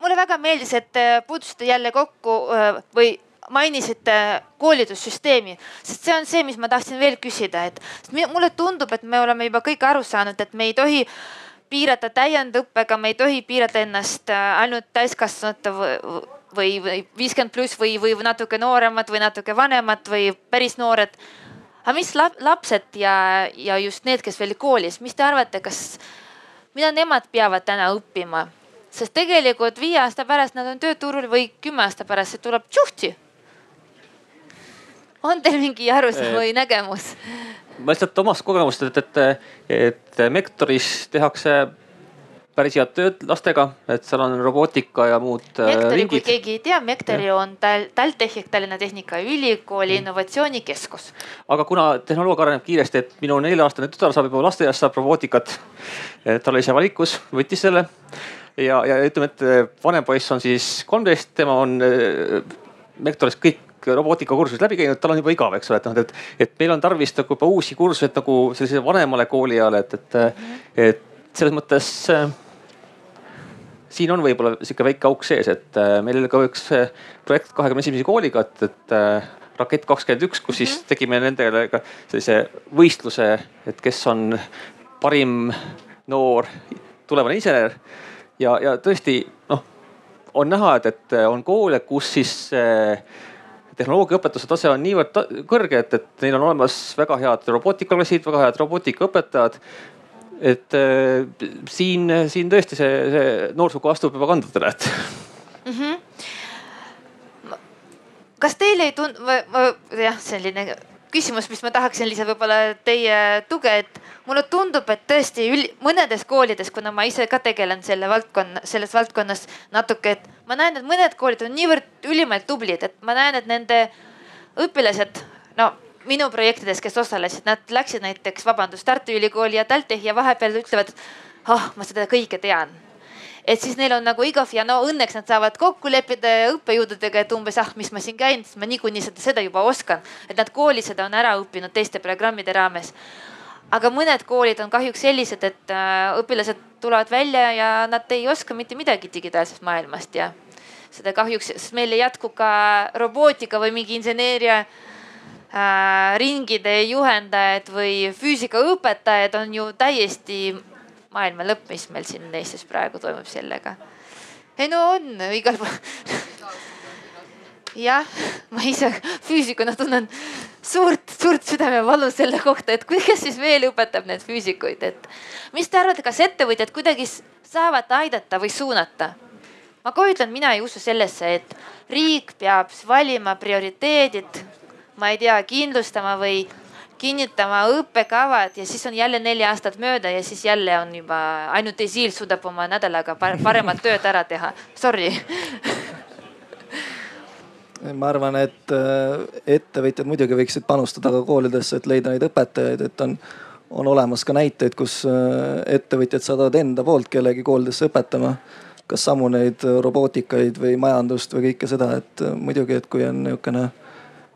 mulle väga meeldis, et puutusite jälle kokku äh, või mainisite koolitussüsteemi, sest see on see, mis ma tahtsin veel küsida, et mulle tundub, et me oleme juba kõik aru saanud, et me ei tohi piirata täiendõppega, me ei tohi piirata ennast äh, ainult täiskasvanute või, või viiskümmend pluss või, või natuke nooremad või natuke vanemad või päris noored. aga mis lapsed ja, ja just need, kes veel koolis, mis te arvate, kas, mida nemad peavad täna õppima? Sest tegelikult viie aasta pärast nad on tööturul või kümme aasta pärast see tuleb tšuhti. on teil mingi arusaam või nägemus? ma lihtsalt omast kogemust, et, et, et Mektoris tehakse päris head tööd lastega, et seal on robootika ja muud äh, Mektori, kui keegi ei tea, Mektori on Tal-, TalTech ehk Tallinna Tehnikaülikooli Mm. innovatsioonikeskus. aga kuna tehnoloogia areneb kiiresti, et minu nelja-aastane tütar saab juba lasteaias saab robootikat. tal oli see valikus, võttis selle ja, ja ütleme, et vanem poiss on siis kolmteist, tema on äh, Mektoris kõik robootikakursused läbi käinud, tal on juba igav, eks ole, et noh, et, et meil on tarvis nagu juba uusi kursuseid nagu sellisele vanemale koolieale, et, et, et selles mõttes äh, siin on võib-olla sihuke väike auk sees, et äh, meil oli ka üks äh, projekt kahekümne esimese kooliga, et, et äh, rakett kakskümmend üks, kus siis tegime nendele ka sellise võistluse, et kes on parim noor tulevane insener. Ja, ja tõesti noh, on näha, et, et on koole, kus siis äh, tehnoloogiaõpetuse tase on niivõrd ta kõrge, et, et neil on olemas väga head robootikaklassid, väga head robootikaõpetajad et äh, siin, siin tõesti see, see noorsugu astub juba kandadele, et mm. -hmm. kas teile ei tundu, jah, selline küsimus, mis ma tahaksin lihtsalt võib-olla teie tuge, et mulle tundub, et tõesti üli, mõnedes koolides, kuna ma ise ka tegelen selle valdkonna, selles valdkonnas natuke, et ma näen, et mõned koolid on niivõrd ülimalt tublid, et ma näen, et nende õpilased, no minu projektides, kes osalesid, nad läksid näiteks, vabandust, Tartu Ülikooli ja TalTechi ja vahepeal ütlevad, ah oh, ma seda kõike tean. Et siis neil on nagu igav ja no õnneks nad saavad kokku leppida õppejõududega, et umbes ah, mis ma siin käin, siis ma niikuinii seda, seda juba oskan. et nad koolis seda on ära õppinud teiste programmide raames. aga mõned koolid on kahjuks sellised, et äh, õpilased tulevad välja ja nad ei oska mitte midagi digitaalsest maailmast ja seda kahjuks, sest meil ei jätku ka robootika või mingi inseneeria äh, ringide juhendajad või füüsikaõpetajad on ju täiesti maailma lõpp, mis meil siin Eestis praegu toimub sellega. ei no on igal pool jah, ma ise füüsikuna tunnen suurt-suurt südamevalu selle kohta, et kes siis veel õpetab neid füüsikuid, et mis te arvate, kas ettevõtjad kuidagi saavad aidata või suunata? ma kohe ütlen, mina ei usu sellesse, et riik peab valima prioriteedid, ma ei tea, kindlustama või kinnitama õppekavad ja siis on jälle neli aastat mööda ja siis jälle on juba ainult Esil suudab oma nädalaga paremat tööd ära teha. Sorry ma arvan, et äh, ettevõtjad muidugi võiksid panustada ka koolidesse, et leida neid õpetajaid, et on, on olemas ka näiteid, kus äh, ettevõtjad saadavad enda poolt kellegi koolidesse õpetama. kas samu neid robootikaid või majandust või kõike seda, et äh, muidugi, et kui on niisugune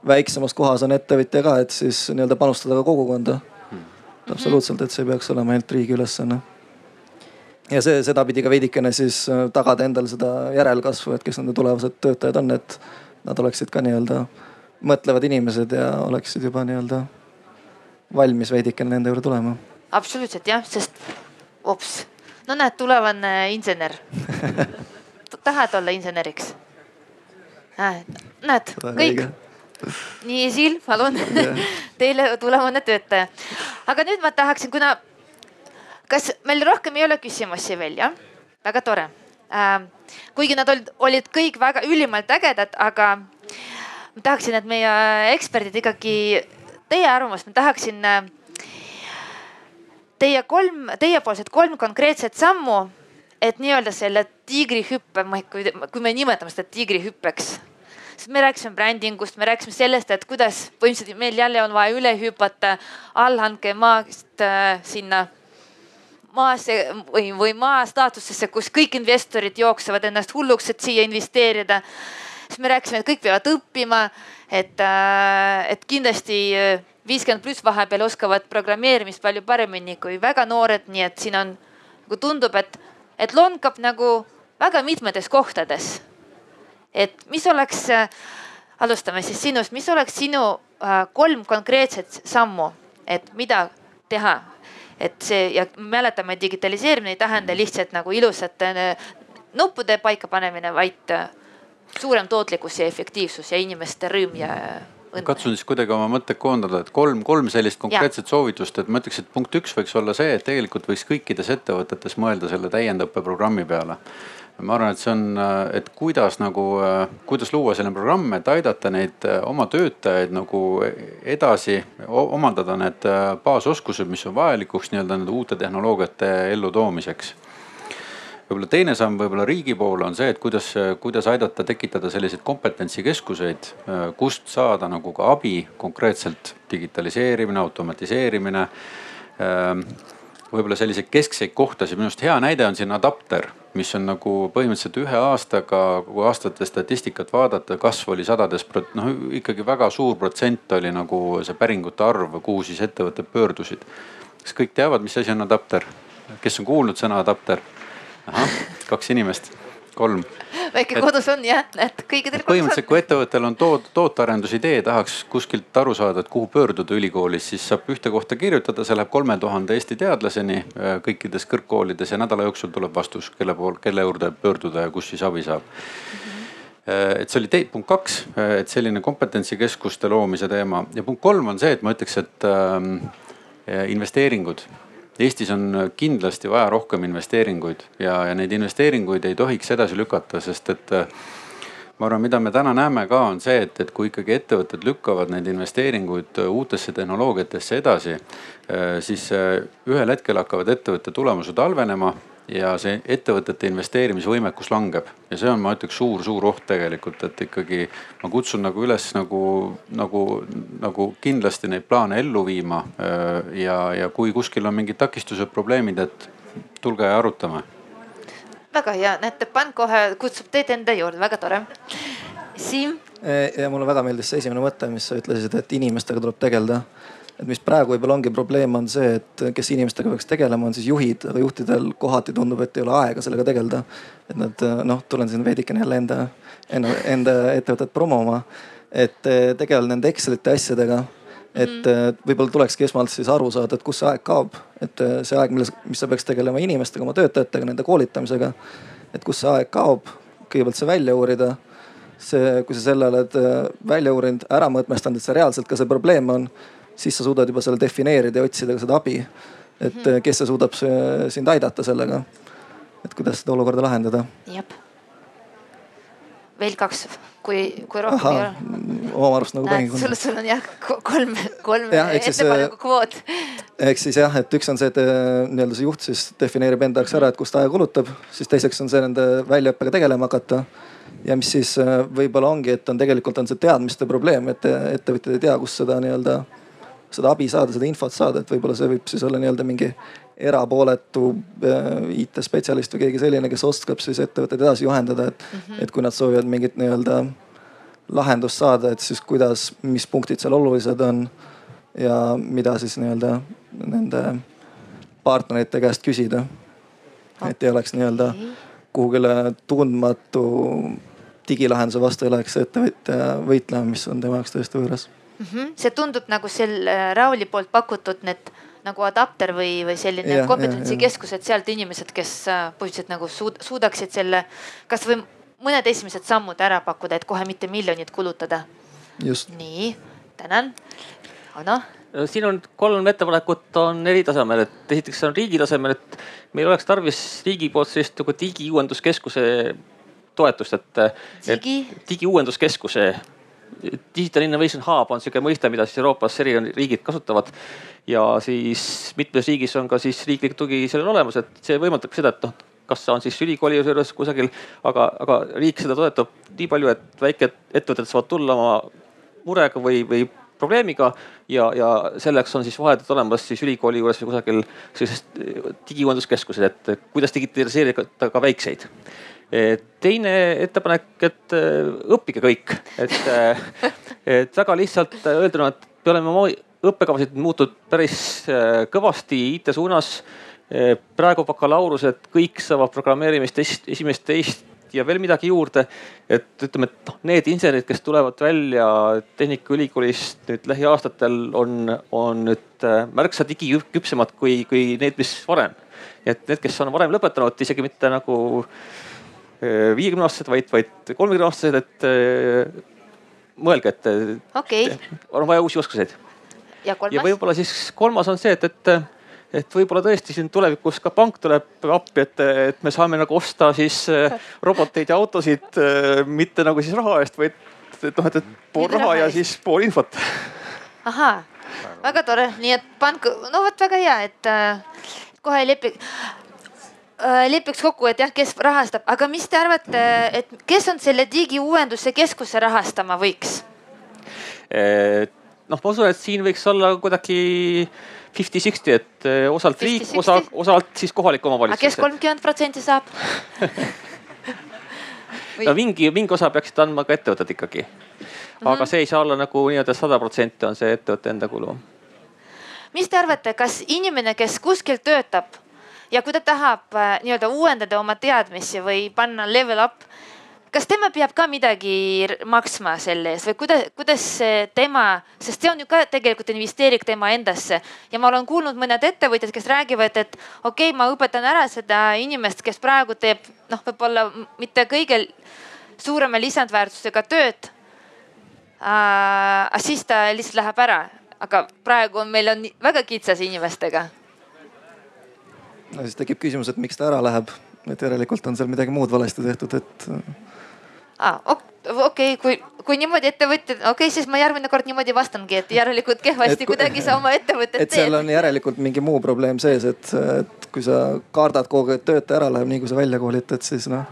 väiksemas kohas on ettevõtja ka, et siis nii-öelda panustada ka kogukonda. absoluutselt, et see peaks olema ainult riigi ülesanne. ja see sedapidi ka veidikene siis tagada endale seda järelkasvu, et kes nende tulevased töötajad on, et nad oleksid ka nii-öelda mõtlevad inimesed ja oleksid juba nii-öelda valmis veidikene nende juurde tulema. absoluutselt jah, sest ops, no näed, tulevane insener tahad olla inseneriks? näed, kõik. Nii, Sil, palun teile tulevane töötaja. aga nüüd ma tahaksin, kuna, kas meil rohkem ei ole küsimusi veel jah? väga tore äh, kuigi nad olid, olid kõik väga ülimalt ägedad, aga ma tahaksin, et meie eksperdid ikkagi, teie arvamust, ma tahaksin teie kolm, teiepoolsed kolm konkreetset sammu, et nii-öelda selle tiigrihüppe, kui me nimetame seda tiigrihüppeks sest me rääkisime brändingust, me rääkisime sellest, et kuidas põhimõtteliselt meil jälle on vaja üle hüpata allhanke maast äh, sinna maasse või, või maa staatusesse, kus kõik investorid jooksevad ennast hulluks, et siia investeerida. siis me rääkisime, et kõik peavad õppima, et, et kindlasti viiskümmend pluss vahepeal oskavad programmeerimist palju paremini kui väga noored, nii et siin on nagu tundub, et, et lonkab nagu väga mitmetes kohtades. Et mis oleks, alustame siis sinust, mis oleks sinu kolm konkreetset sammu, et mida teha et see ja mäletame, digitaliseerimine ei tähenda lihtsalt nagu ilusate nuppude paikapanemine, vaid suurem tootlikkus ja efektiivsus ja inimeste rõõm ja õnn. katsun siis kuidagi oma mõtted koondada, et kolm, kolm sellist konkreetset ja. soovitust, et ma ütleks, et punkt üks võiks olla see, et tegelikult võiks kõikides ettevõtetes mõelda selle täiendõppeprogrammi peale ma arvan, et see on, et kuidas nagu, kuidas luua selline programm, et aidata neid oma töötajaid nagu edasi omandada need baasoskused, mis on vajalikuks nii-öelda nende uute tehnoloogiate ellutoomiseks. Võib-olla teine samm võib-olla riigi poole on see, et kuidas, kuidas aidata tekitada selliseid kompetentsikeskuseid, kust saada nagu ka abi konkreetselt digitaliseerimine, automatiseerimine võib-olla selliseid keskseid kohtasid, minu arust hea näide on siin adapter, mis on nagu põhimõtteliselt ühe aastaga, kui aastate statistikat vaadata, kasv oli sadades, noh ikkagi väga suur protsent oli nagu see päringute arv, kuhu siis ettevõtted pöördusid. kas kõik teavad, mis asi on adapter? kes on kuulnud sõna adapter? ahah, kaks inimest, kolm. Väike kodus on jah, näed kõikidel. põhimõtteliselt, kui ettevõttel on tood, tootearendusidee, tahaks kuskilt aru saada, et kuhu pöörduda ülikoolis, siis saab ühte kohta kirjutada, see läheb kolme tuhande Eesti teadlaseni äh, kõikides kõrgkoolides ja nädala jooksul tuleb vastus, kelle pool, kelle juurde pöörduda ja kus siis abi saab. Äh, et see oli tei-, punkt kaks, äh, et selline kompetentsikeskuste loomise teema. Ja punkt kolm on see, et ma ütleks, et ähm, investeeringud Eestis on kindlasti vaja rohkem investeeringuid ja, ja neid investeeringuid ei tohiks edasi lükata, sest et ma arvan, mida me täna näeme ka, on see, et, et kui ikkagi ettevõtted lükkavad neid investeeringuid uutesse tehnoloogiatesse edasi, äh, siis äh, ühel hetkel hakkavad ettevõtte tulemused halvenema ja see ettevõtete investeerimisvõimekus langeb ja see on, ma ütleks, suur-suur oht tegelikult, et ikkagi ma kutsun nagu üles nagu, nagu, nagu kindlasti neid plaane ellu viima. ja, ja kui kuskil on mingid takistused, probleemid, et tulge ja arutame. Väga hea, näete, pann kohe kutsub teid enda juurde, väga tore. Siim. ja mulle väga meeldis see esimene mõte, mis sa ütlesid, et inimestega tuleb tegeleda et mis praegu võib-olla ongi probleem, on see, et kes inimestega peaks tegelema, on siis juhid, aga juhtidel kohati tundub, et ei ole aega sellega tegeleda. et nad noh, tulen siin veidikene jälle enda, enda, enda ettevõtet promoma, et tegelevad nende Excelite asjadega et mm. võib-olla tulekski esmalt siis aru saada, et kus see aeg kaob, et see aeg, milles, mis sa peaks tegelema inimestega, oma töötajatega, nende koolitamisega. et kus see aeg kaob, kõigepealt see välja uurida. see, kui sa selle oled välja uurinud, ära mõõtmestanud, et see reaalselt ka see probleem on siis sa suudad juba selle defineerida ja otsida ka seda abi. et -hmm. kes see suudab sind aidata sellega, et kuidas seda olukorda lahendada. jep. veel kaks, kui, kui rohkem ei ole. oma arust nagu tohin. sul, sul on jah kolm, kolm ettepaneku kvoot. eks siis jah, et üks on see, et äh, nii-öelda see juht siis defineerib enda jaoks ära, et kus ta aega kulutab, siis teiseks on see nende väljaõppega tegelema hakata ja mis siis äh, võib-olla ongi, et on tegelikult on see teadmiste probleem, et ettevõtjad ei tea, kus seda nii-öelda seda abi saada, seda infot saada, et võib-olla see võib siis olla nii-öelda mingi erapooletu äh, IT-spetsialist või keegi selline, kes oskab siis ettevõtteid edasi juhendada, et mm, -hmm. et kui nad soovivad mingit nii-öelda lahendust saada, et siis kuidas, mis punktid seal olulised on ja mida siis nii-öelda nende partnerite käest küsida. et ei oleks nii-öelda kuhugile tundmatu digilahenduse vastu ei läheks ettevõtja võitlema, mis on tema jaoks täiesti võõras mm. -hmm. see tundub nagu sel äh, Rauli poolt pakutud need nagu adapter või, või selline kompetentsikeskus, et sealt inimesed, kes äh, põhimõtteliselt nagu suud, suudaksid selle kasvõi mõned esimesed sammud ära pakkuda, et kohe mitte miljonit kulutada. nii, tänan. Ano siin on kolm ettepanekut on eri tasemel, et esiteks on riigi tasemel, et meil oleks tarvis riigi poolt sellist nagu digiuuenduskeskuse toetust, et Digi?. digiuuenduskeskuse Digital Innovation Hub on sihuke mõiste, mida siis Euroopas eri riigid kasutavad. ja siis mitmes riigis on ka siis riiklik tugi sellel olemas, et see võimaldab seda, et noh, kas on siis ülikooli juures kusagil, aga, aga riik seda toetab nii palju, et väikeettevõtted saavad tulla oma murega või, või probleemiga ja, ja selleks on siis vahendid olemas siis ülikooli juures või kusagil sellises digiuuenduskeskuses, et kuidas digitaliseerida ka väikseid teine ettepanek, et äh, õppige kõik, et, äh, et väga lihtsalt öelduna, et me oleme oma õppekavasid muutnud päris kõvasti IT suunas. praegu bakalaureused kõik saavad programmeerimist esimest, teist ja veel midagi juurde. et ütleme, et noh, need insenerid, kes tulevad välja Tehnikaülikoolist nüüd lähiaastatel on, on nüüd märksa digiküpsemad kui, kui need, mis varem. et need, kes on varem lõpetanud, isegi mitte nagu viiekümne aastased, vaid, vaid kolmekümne aastased, et äh, mõelge, et okay. on vaja uusi oskuseid. ja, ja võib-olla siis kolmas on see, et, et, et võib-olla tõesti siin tulevikus ka pank tuleb appi, et, et me saame nagu osta siis äh, roboteid ja autosid äh, mitte nagu siis raha eest, vaid et noh, et, et pool Mitte raha ja eest. siis pool infot. ahaa, väga tore, nii et pank, no vot väga hea, et äh, kohe lepi- äh, lepiks kokku, et jah, kes rahastab, aga mis te arvate, et kes on selle digiuuenduse keskuse rahastama võiks? noh, ma usun, et siin võiks olla kuidagi fifty-sixty, et eh, osalt riik, 50-60? osa, osalt siis kohalik aga kes omavalitsus. kolmkümmend protsenti saab? no mingi, mingi osa peaksid andma ka ettevõtted ikkagi. aga Mhm. see ei saa olla nagu nii-öelda sada protsenti on see ettevõtte enda kulu. mis te arvate, kas inimene, kes kuskil töötab ja kui ta tahab äh, nii-öelda uuendada oma teadmisi või panna level up, kas tema peab ka midagi maksma selle eest või kuidas, kuidas tema, sest see on ju ka tegelikult investeering tema endasse ja ma olen kuulnud mõned ettevõtjad, kes räägivad, et okei okay,, ma õpetan ära seda inimest, kes praegu teeb noh, võib-olla mitte kõige suurema lisandväärtusega tööd äh, siis ta lihtsalt läheb ära, aga praegu on meil on väga kitsas inimestega. No siis tekib küsimus, et miks ta ära läheb, et järelikult on seal midagi muud valesti tehtud, et Ah, okei okay,, kui, kui niimoodi ettevõtjad, okei okay,, siis ma järgmine kord niimoodi vastangi, et järelikult kehvasti Et kui- kuidagi sa oma ettevõtet et seal teed. on järelikult mingi muu probleem sees, et, et kui sa kardad kogu aeg, et töötaja ära läheb, nii kui sa välja koolitad, siis noh.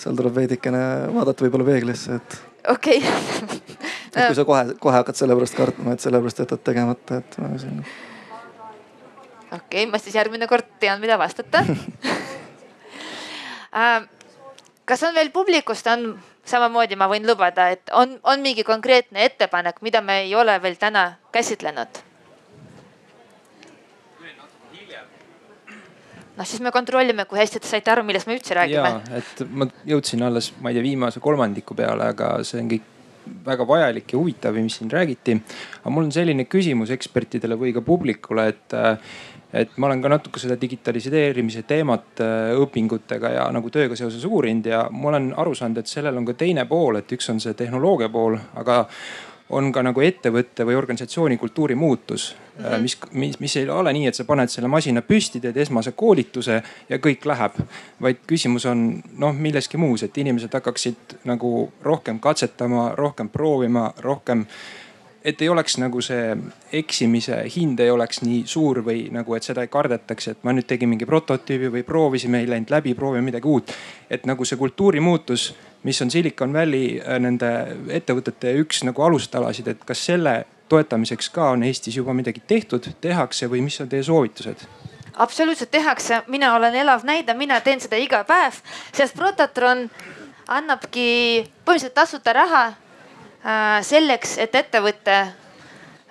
seal tuleb veidikene vaadata võib-olla peeglisse, et, okei et kui sa kohe, kohe hakkad selle pärast kartma, et sellepärast jätad tegemata, et no, siin. okei, ma siis järgmine kord tean, mida vastata Äh, kas on veel publikust, on samamoodi, ma võin lubada, et on, on mingi konkreetne ettepanek, mida me ei ole veel täna käsitlenud? noh, siis me kontrollime, kui hästi te saite aru, millest me üldse räägime ja, et ma jõudsin alles, ma ei tea, viimase kolmandiku peale, aga see on kõik väga vajalik ja huvitav, mis siin räägiti. aga mul on selline küsimus ekspertidele või ka publikule, et, et ma olen ka natuke seda digitaliseerimise teemat äh, õpingutega ja nagu tööga seoses uurinud ja ma olen aru saanud, et sellel on ka teine pool, et üks on see tehnoloogia pool, aga on ka nagu ettevõtte või organisatsiooni kultuuri muutus mm, -hmm. mis, mis, mis ei ole nii, et sa paned selle masina püsti, teed esmase koolituse ja kõik läheb. vaid küsimus on noh, milleski muus, et inimesed hakkaksid nagu rohkem katsetama, rohkem proovima, rohkem et ei oleks nagu see eksimise hind ei oleks nii suur või nagu, et seda ei kardetaks, et ma nüüd tegin mingi prototüübi või proovisime, ei läinud läbi, proovime midagi uut. et nagu see kultuurimuutus, mis on Silicon Valley äh, nende ettevõtete üks nagu alustalasid, et kas selle toetamiseks ka on Eestis juba midagi tehtud, tehakse või mis on teie soovitused? absoluutselt tehakse, mina olen elav näide, mina teen seda iga päev, sest Protatron annabki põhimõtteliselt tasuta raha selleks, et ettevõte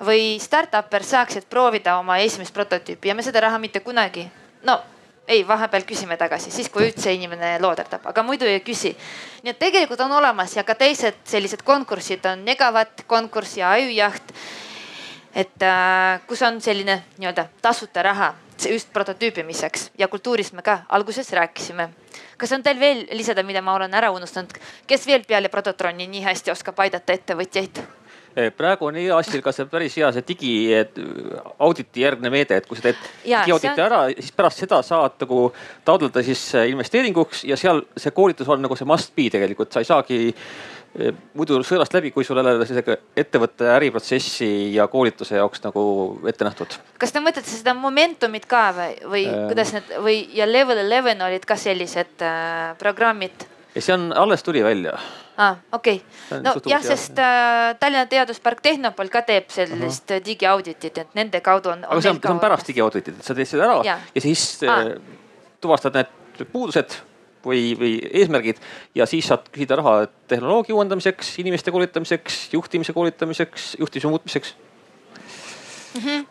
või startup'er saaksid proovida oma esimest prototüüpi ja me seda raha mitte kunagi, no ei, vahepeal küsime tagasi, siis kui üldse inimene looderdab, aga muidu ei küsi. nii et tegelikult on olemas ja ka teised sellised konkursid on Negavat konkurss ja Ajujaht et äh, kus on selline nii-öelda tasuta raha just prototüüpimiseks ja kultuurist me ka alguses rääkisime. Kas on teil veel lisada, mida ma olen ära unustanud, kes veel peale Prototroni nii hästi oskab aidata ettevõtjaid? Eh, praegu on EAS-il ka see päris hea see digiauditi järgne meede, et kui sa teed digiauditi on- ära, siis pärast seda saad nagu taotleda siis eh, investeeringuks ja seal see koolitus on nagu see must be tegelikult, sa ei saagi muidu sõelast läbi, kui sul ei ole sellega ettevõtte äriprotsessi ja koolituse jaoks nagu ette nähtud. kas te mõtlete seda Momentumit ka või, või Ähm. kuidas need või ja Level Eleven olid ka sellised äh, programmid? ja see on, alles tuli välja. aa ah,, okei See on okay. no suht jah, uus, jah. sest äh, Tallinna Teaduspark Tehnopol ka teeb sellist uh -huh. digiauditit, et nende kaudu on. aga see on, see on pärast digiauditit, et sa teed selle ära ja, ja siis äh, tuvastad need puudused või, või eesmärgid. Ja siis saad küsida raha tehnoloogia uuendamiseks, inimeste koolitamiseks, juhtimise koolitamiseks, juhtimise muutmiseks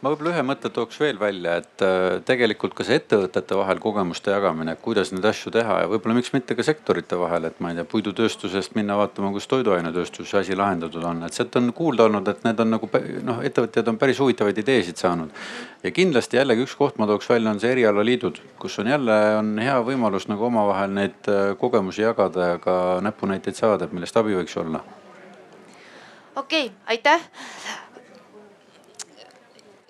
ma võib-olla ühe mõtte tooks veel välja, et äh, tegelikult ka see ettevõtete vahel kogemuste jagamine, kuidas neid asju teha ja võib-olla miks mitte ka sektorite vahel, et ma ei tea, puidutööstusest minna vaatama, kus toiduainetööstuse asi lahendatud on, et sealt on kuulda olnud, et need on nagu noh, ettevõtjad on päris huvitavaid ideesid saanud. ja kindlasti jällegi üks koht ma tooks välja, on see erialaliidud, kus on jälle on hea võimalus nagu omavahel neid äh, kogemusi jagada ja ka näpunäiteid saada, et millest abi võiks olla okei okay,, aitäh.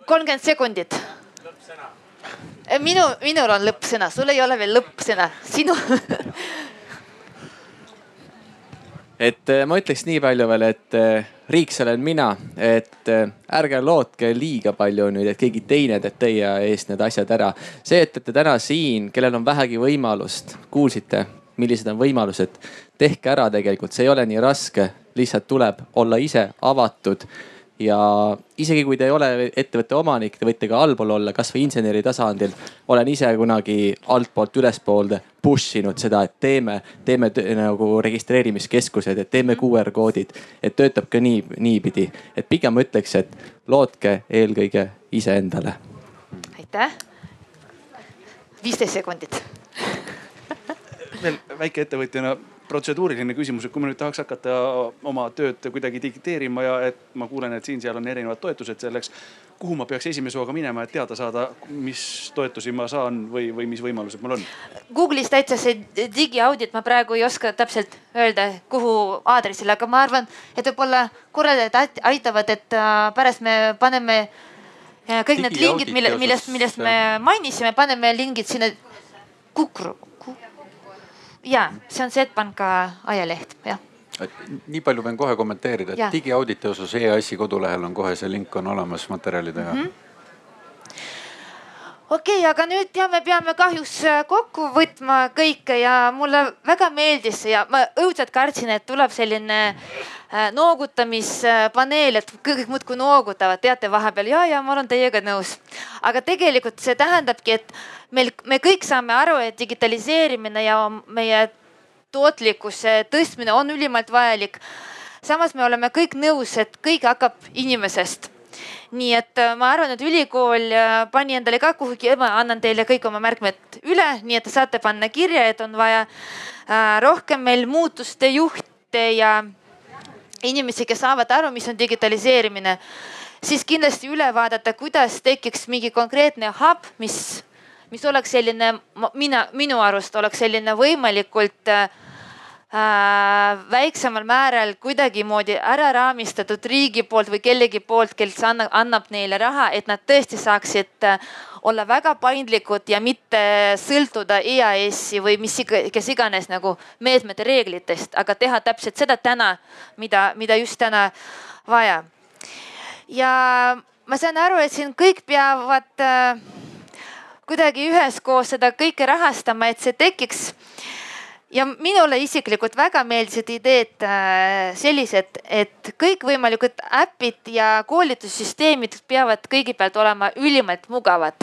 Kolmkümmend sekundit. minu, minul on lõppsõna, sul ei ole veel lõppsõna, sinu et äh, ma ütleks nii palju veel, et äh, riik, see olen mina, et ärge lootke liiga palju nüüd, et keegi teine teeb teie eest need asjad ära. see, et olete täna siin, kellel on vähegi võimalust, kuulsite, millised on võimalused, tehke ära tegelikult, see ei ole nii raske, lihtsalt tuleb olla ise avatud ja isegi kui te ei ole ettevõtte omanik, te võite ka allpool olla, kasvõi inseneri tasandil. olen ise kunagi altpoolt ülespoole push inud seda, et teeme, teeme nagu registreerimiskeskused, et teeme QR koodid, et töötab ka nii, niipidi. et pigem ma ütleks, et lootke eelkõige iseendale. aitäh. viisteist sekundit veel väikeettevõtjana protseduuriline küsimus, et kui ma nüüd tahaks hakata oma tööd kuidagi digiteerima ja et ma kuulen, et siin-seal on erinevad toetused selleks. kuhu ma peaks esimese hooga minema, et teada saada, mis toetusi ma saan või, või mis võimalused mul on? Google'is täitsa see digiaudit, ma praegu ei oska täpselt öelda, kuhu aadressile, aga ma arvan, et võib-olla korraldajad aitavad, et äh, pärast me paneme äh, kõik need lingid, mille, millest, millest me mainisime, paneme lingid sinna Kukru ja see on Swedbanka ajaleht, jah nii palju võin kohe kommenteerida, et digiauditi osas EAS-i kodulehel on kohe see link on olemas materjalidega mm. -hmm okei okay,, aga nüüd ja me peame kahjuks äh, kokku võtma kõike ja mulle väga meeldis ja ma õudselt kartsin, et tuleb selline äh, noogutamispaneel, et kõik muudkui noogutavad, teate vahepeal ja, ja ma olen teiega nõus. aga tegelikult see tähendabki, et meil, me kõik saame aru, et digitaliseerimine ja meie tootlikkuse tõstmine on ülimalt vajalik. samas me oleme kõik nõus, et kõik hakkab inimesest nii et äh, ma arvan, et ülikool äh, pani endale ka kuhugi, ma annan teile kõik oma märkmed üle, nii et te saate panna kirja, et on vaja äh, rohkem meil muutuste juhte ja inimesi, kes saavad aru, mis on digitaliseerimine. siis kindlasti üle vaadata, kuidas tekiks mingi konkreetne hub, mis, mis oleks selline, mina, minu arust oleks selline võimalikult äh, äh, väiksemal määral kuidagimoodi ära raamistatud riigi poolt või kellegi poolt, kes annab, annab neile raha, et nad tõesti saaksid äh, olla väga paindlikud ja mitte sõltuda EAS-i või mis iga, kes iganes nagu meetmete reeglitest, aga teha täpselt seda täna, mida, mida just täna vaja. ja ma saan aru, et siin kõik peavad äh, kuidagi üheskoos seda kõike rahastama, et see tekiks ja minule isiklikult väga meeldisid ideed äh, sellised, et kõikvõimalikud äpid ja koolitussüsteemid peavad kõigepealt olema ülimalt mugavad.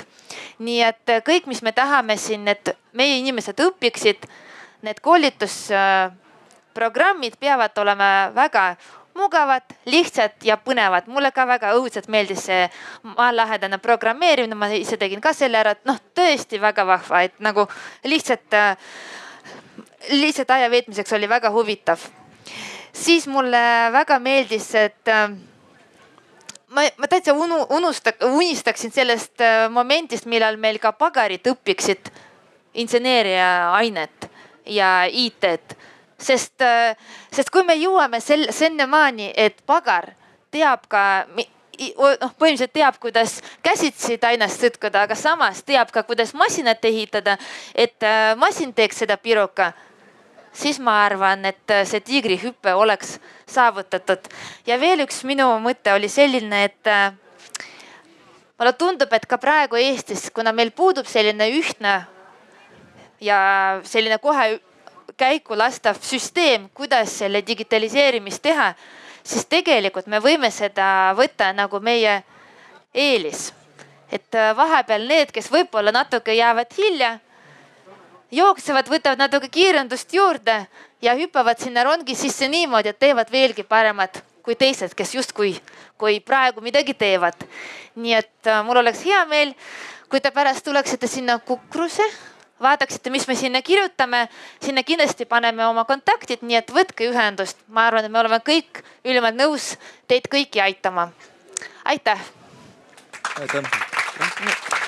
nii et kõik, mis me tahame siin, et meie inimesed õpiksid, need koolitusprogrammid peavad olema väga mugavad, lihtsad ja põnevad. mulle ka väga õudselt meeldis see maalähedane programmeerimine, ma ise tegin ka selle ära, et noh, tõesti väga vahva, et nagu lihtsalt äh, lihtsalt aja veetmiseks oli väga huvitav. siis mulle väga meeldis, et äh, ma, ma täitsa unu, unusta, unistaksin sellest äh, momendist, millal meil ka pagarid õpiksid inseneeria ainet ja IT-d. Sest, äh, sest kui me jõuame sel-, sinnamaani, et pagar teab ka noh, põhimõtteliselt teab, kuidas käsitsi tainast sõtkuda, aga samas teab ka, kuidas masinat ehitada, et masin teeks seda piruka siis ma arvan, et äh, see tiigrihüpe oleks saavutatud. ja veel üks minu mõte oli selline, et äh, mulle tundub, et ka praegu Eestis, kuna meil puudub selline ühtne ja selline kohe käiku lastav süsteem, kuidas selle digitaliseerimist teha, siis tegelikult me võime seda võtta nagu meie eelis. et äh, vahepeal need, kes võib-olla natuke jäävad hilja jooksevad, võtavad natuke kiirendust juurde ja hüppavad sinna rongi sisse niimoodi, et teevad veelgi paremat kui teised, kes justkui, kui praegu midagi teevad. nii et äh, mul oleks hea meel, kui te pärast tuleksite sinna Kukrusse, vaataksite, mis me sinna kirjutame. sinna kindlasti paneme oma kontaktid, nii et võtke ühendust. ma arvan, et me oleme kõik ülimalt nõus teid kõiki aitama. aitäh. aitäh.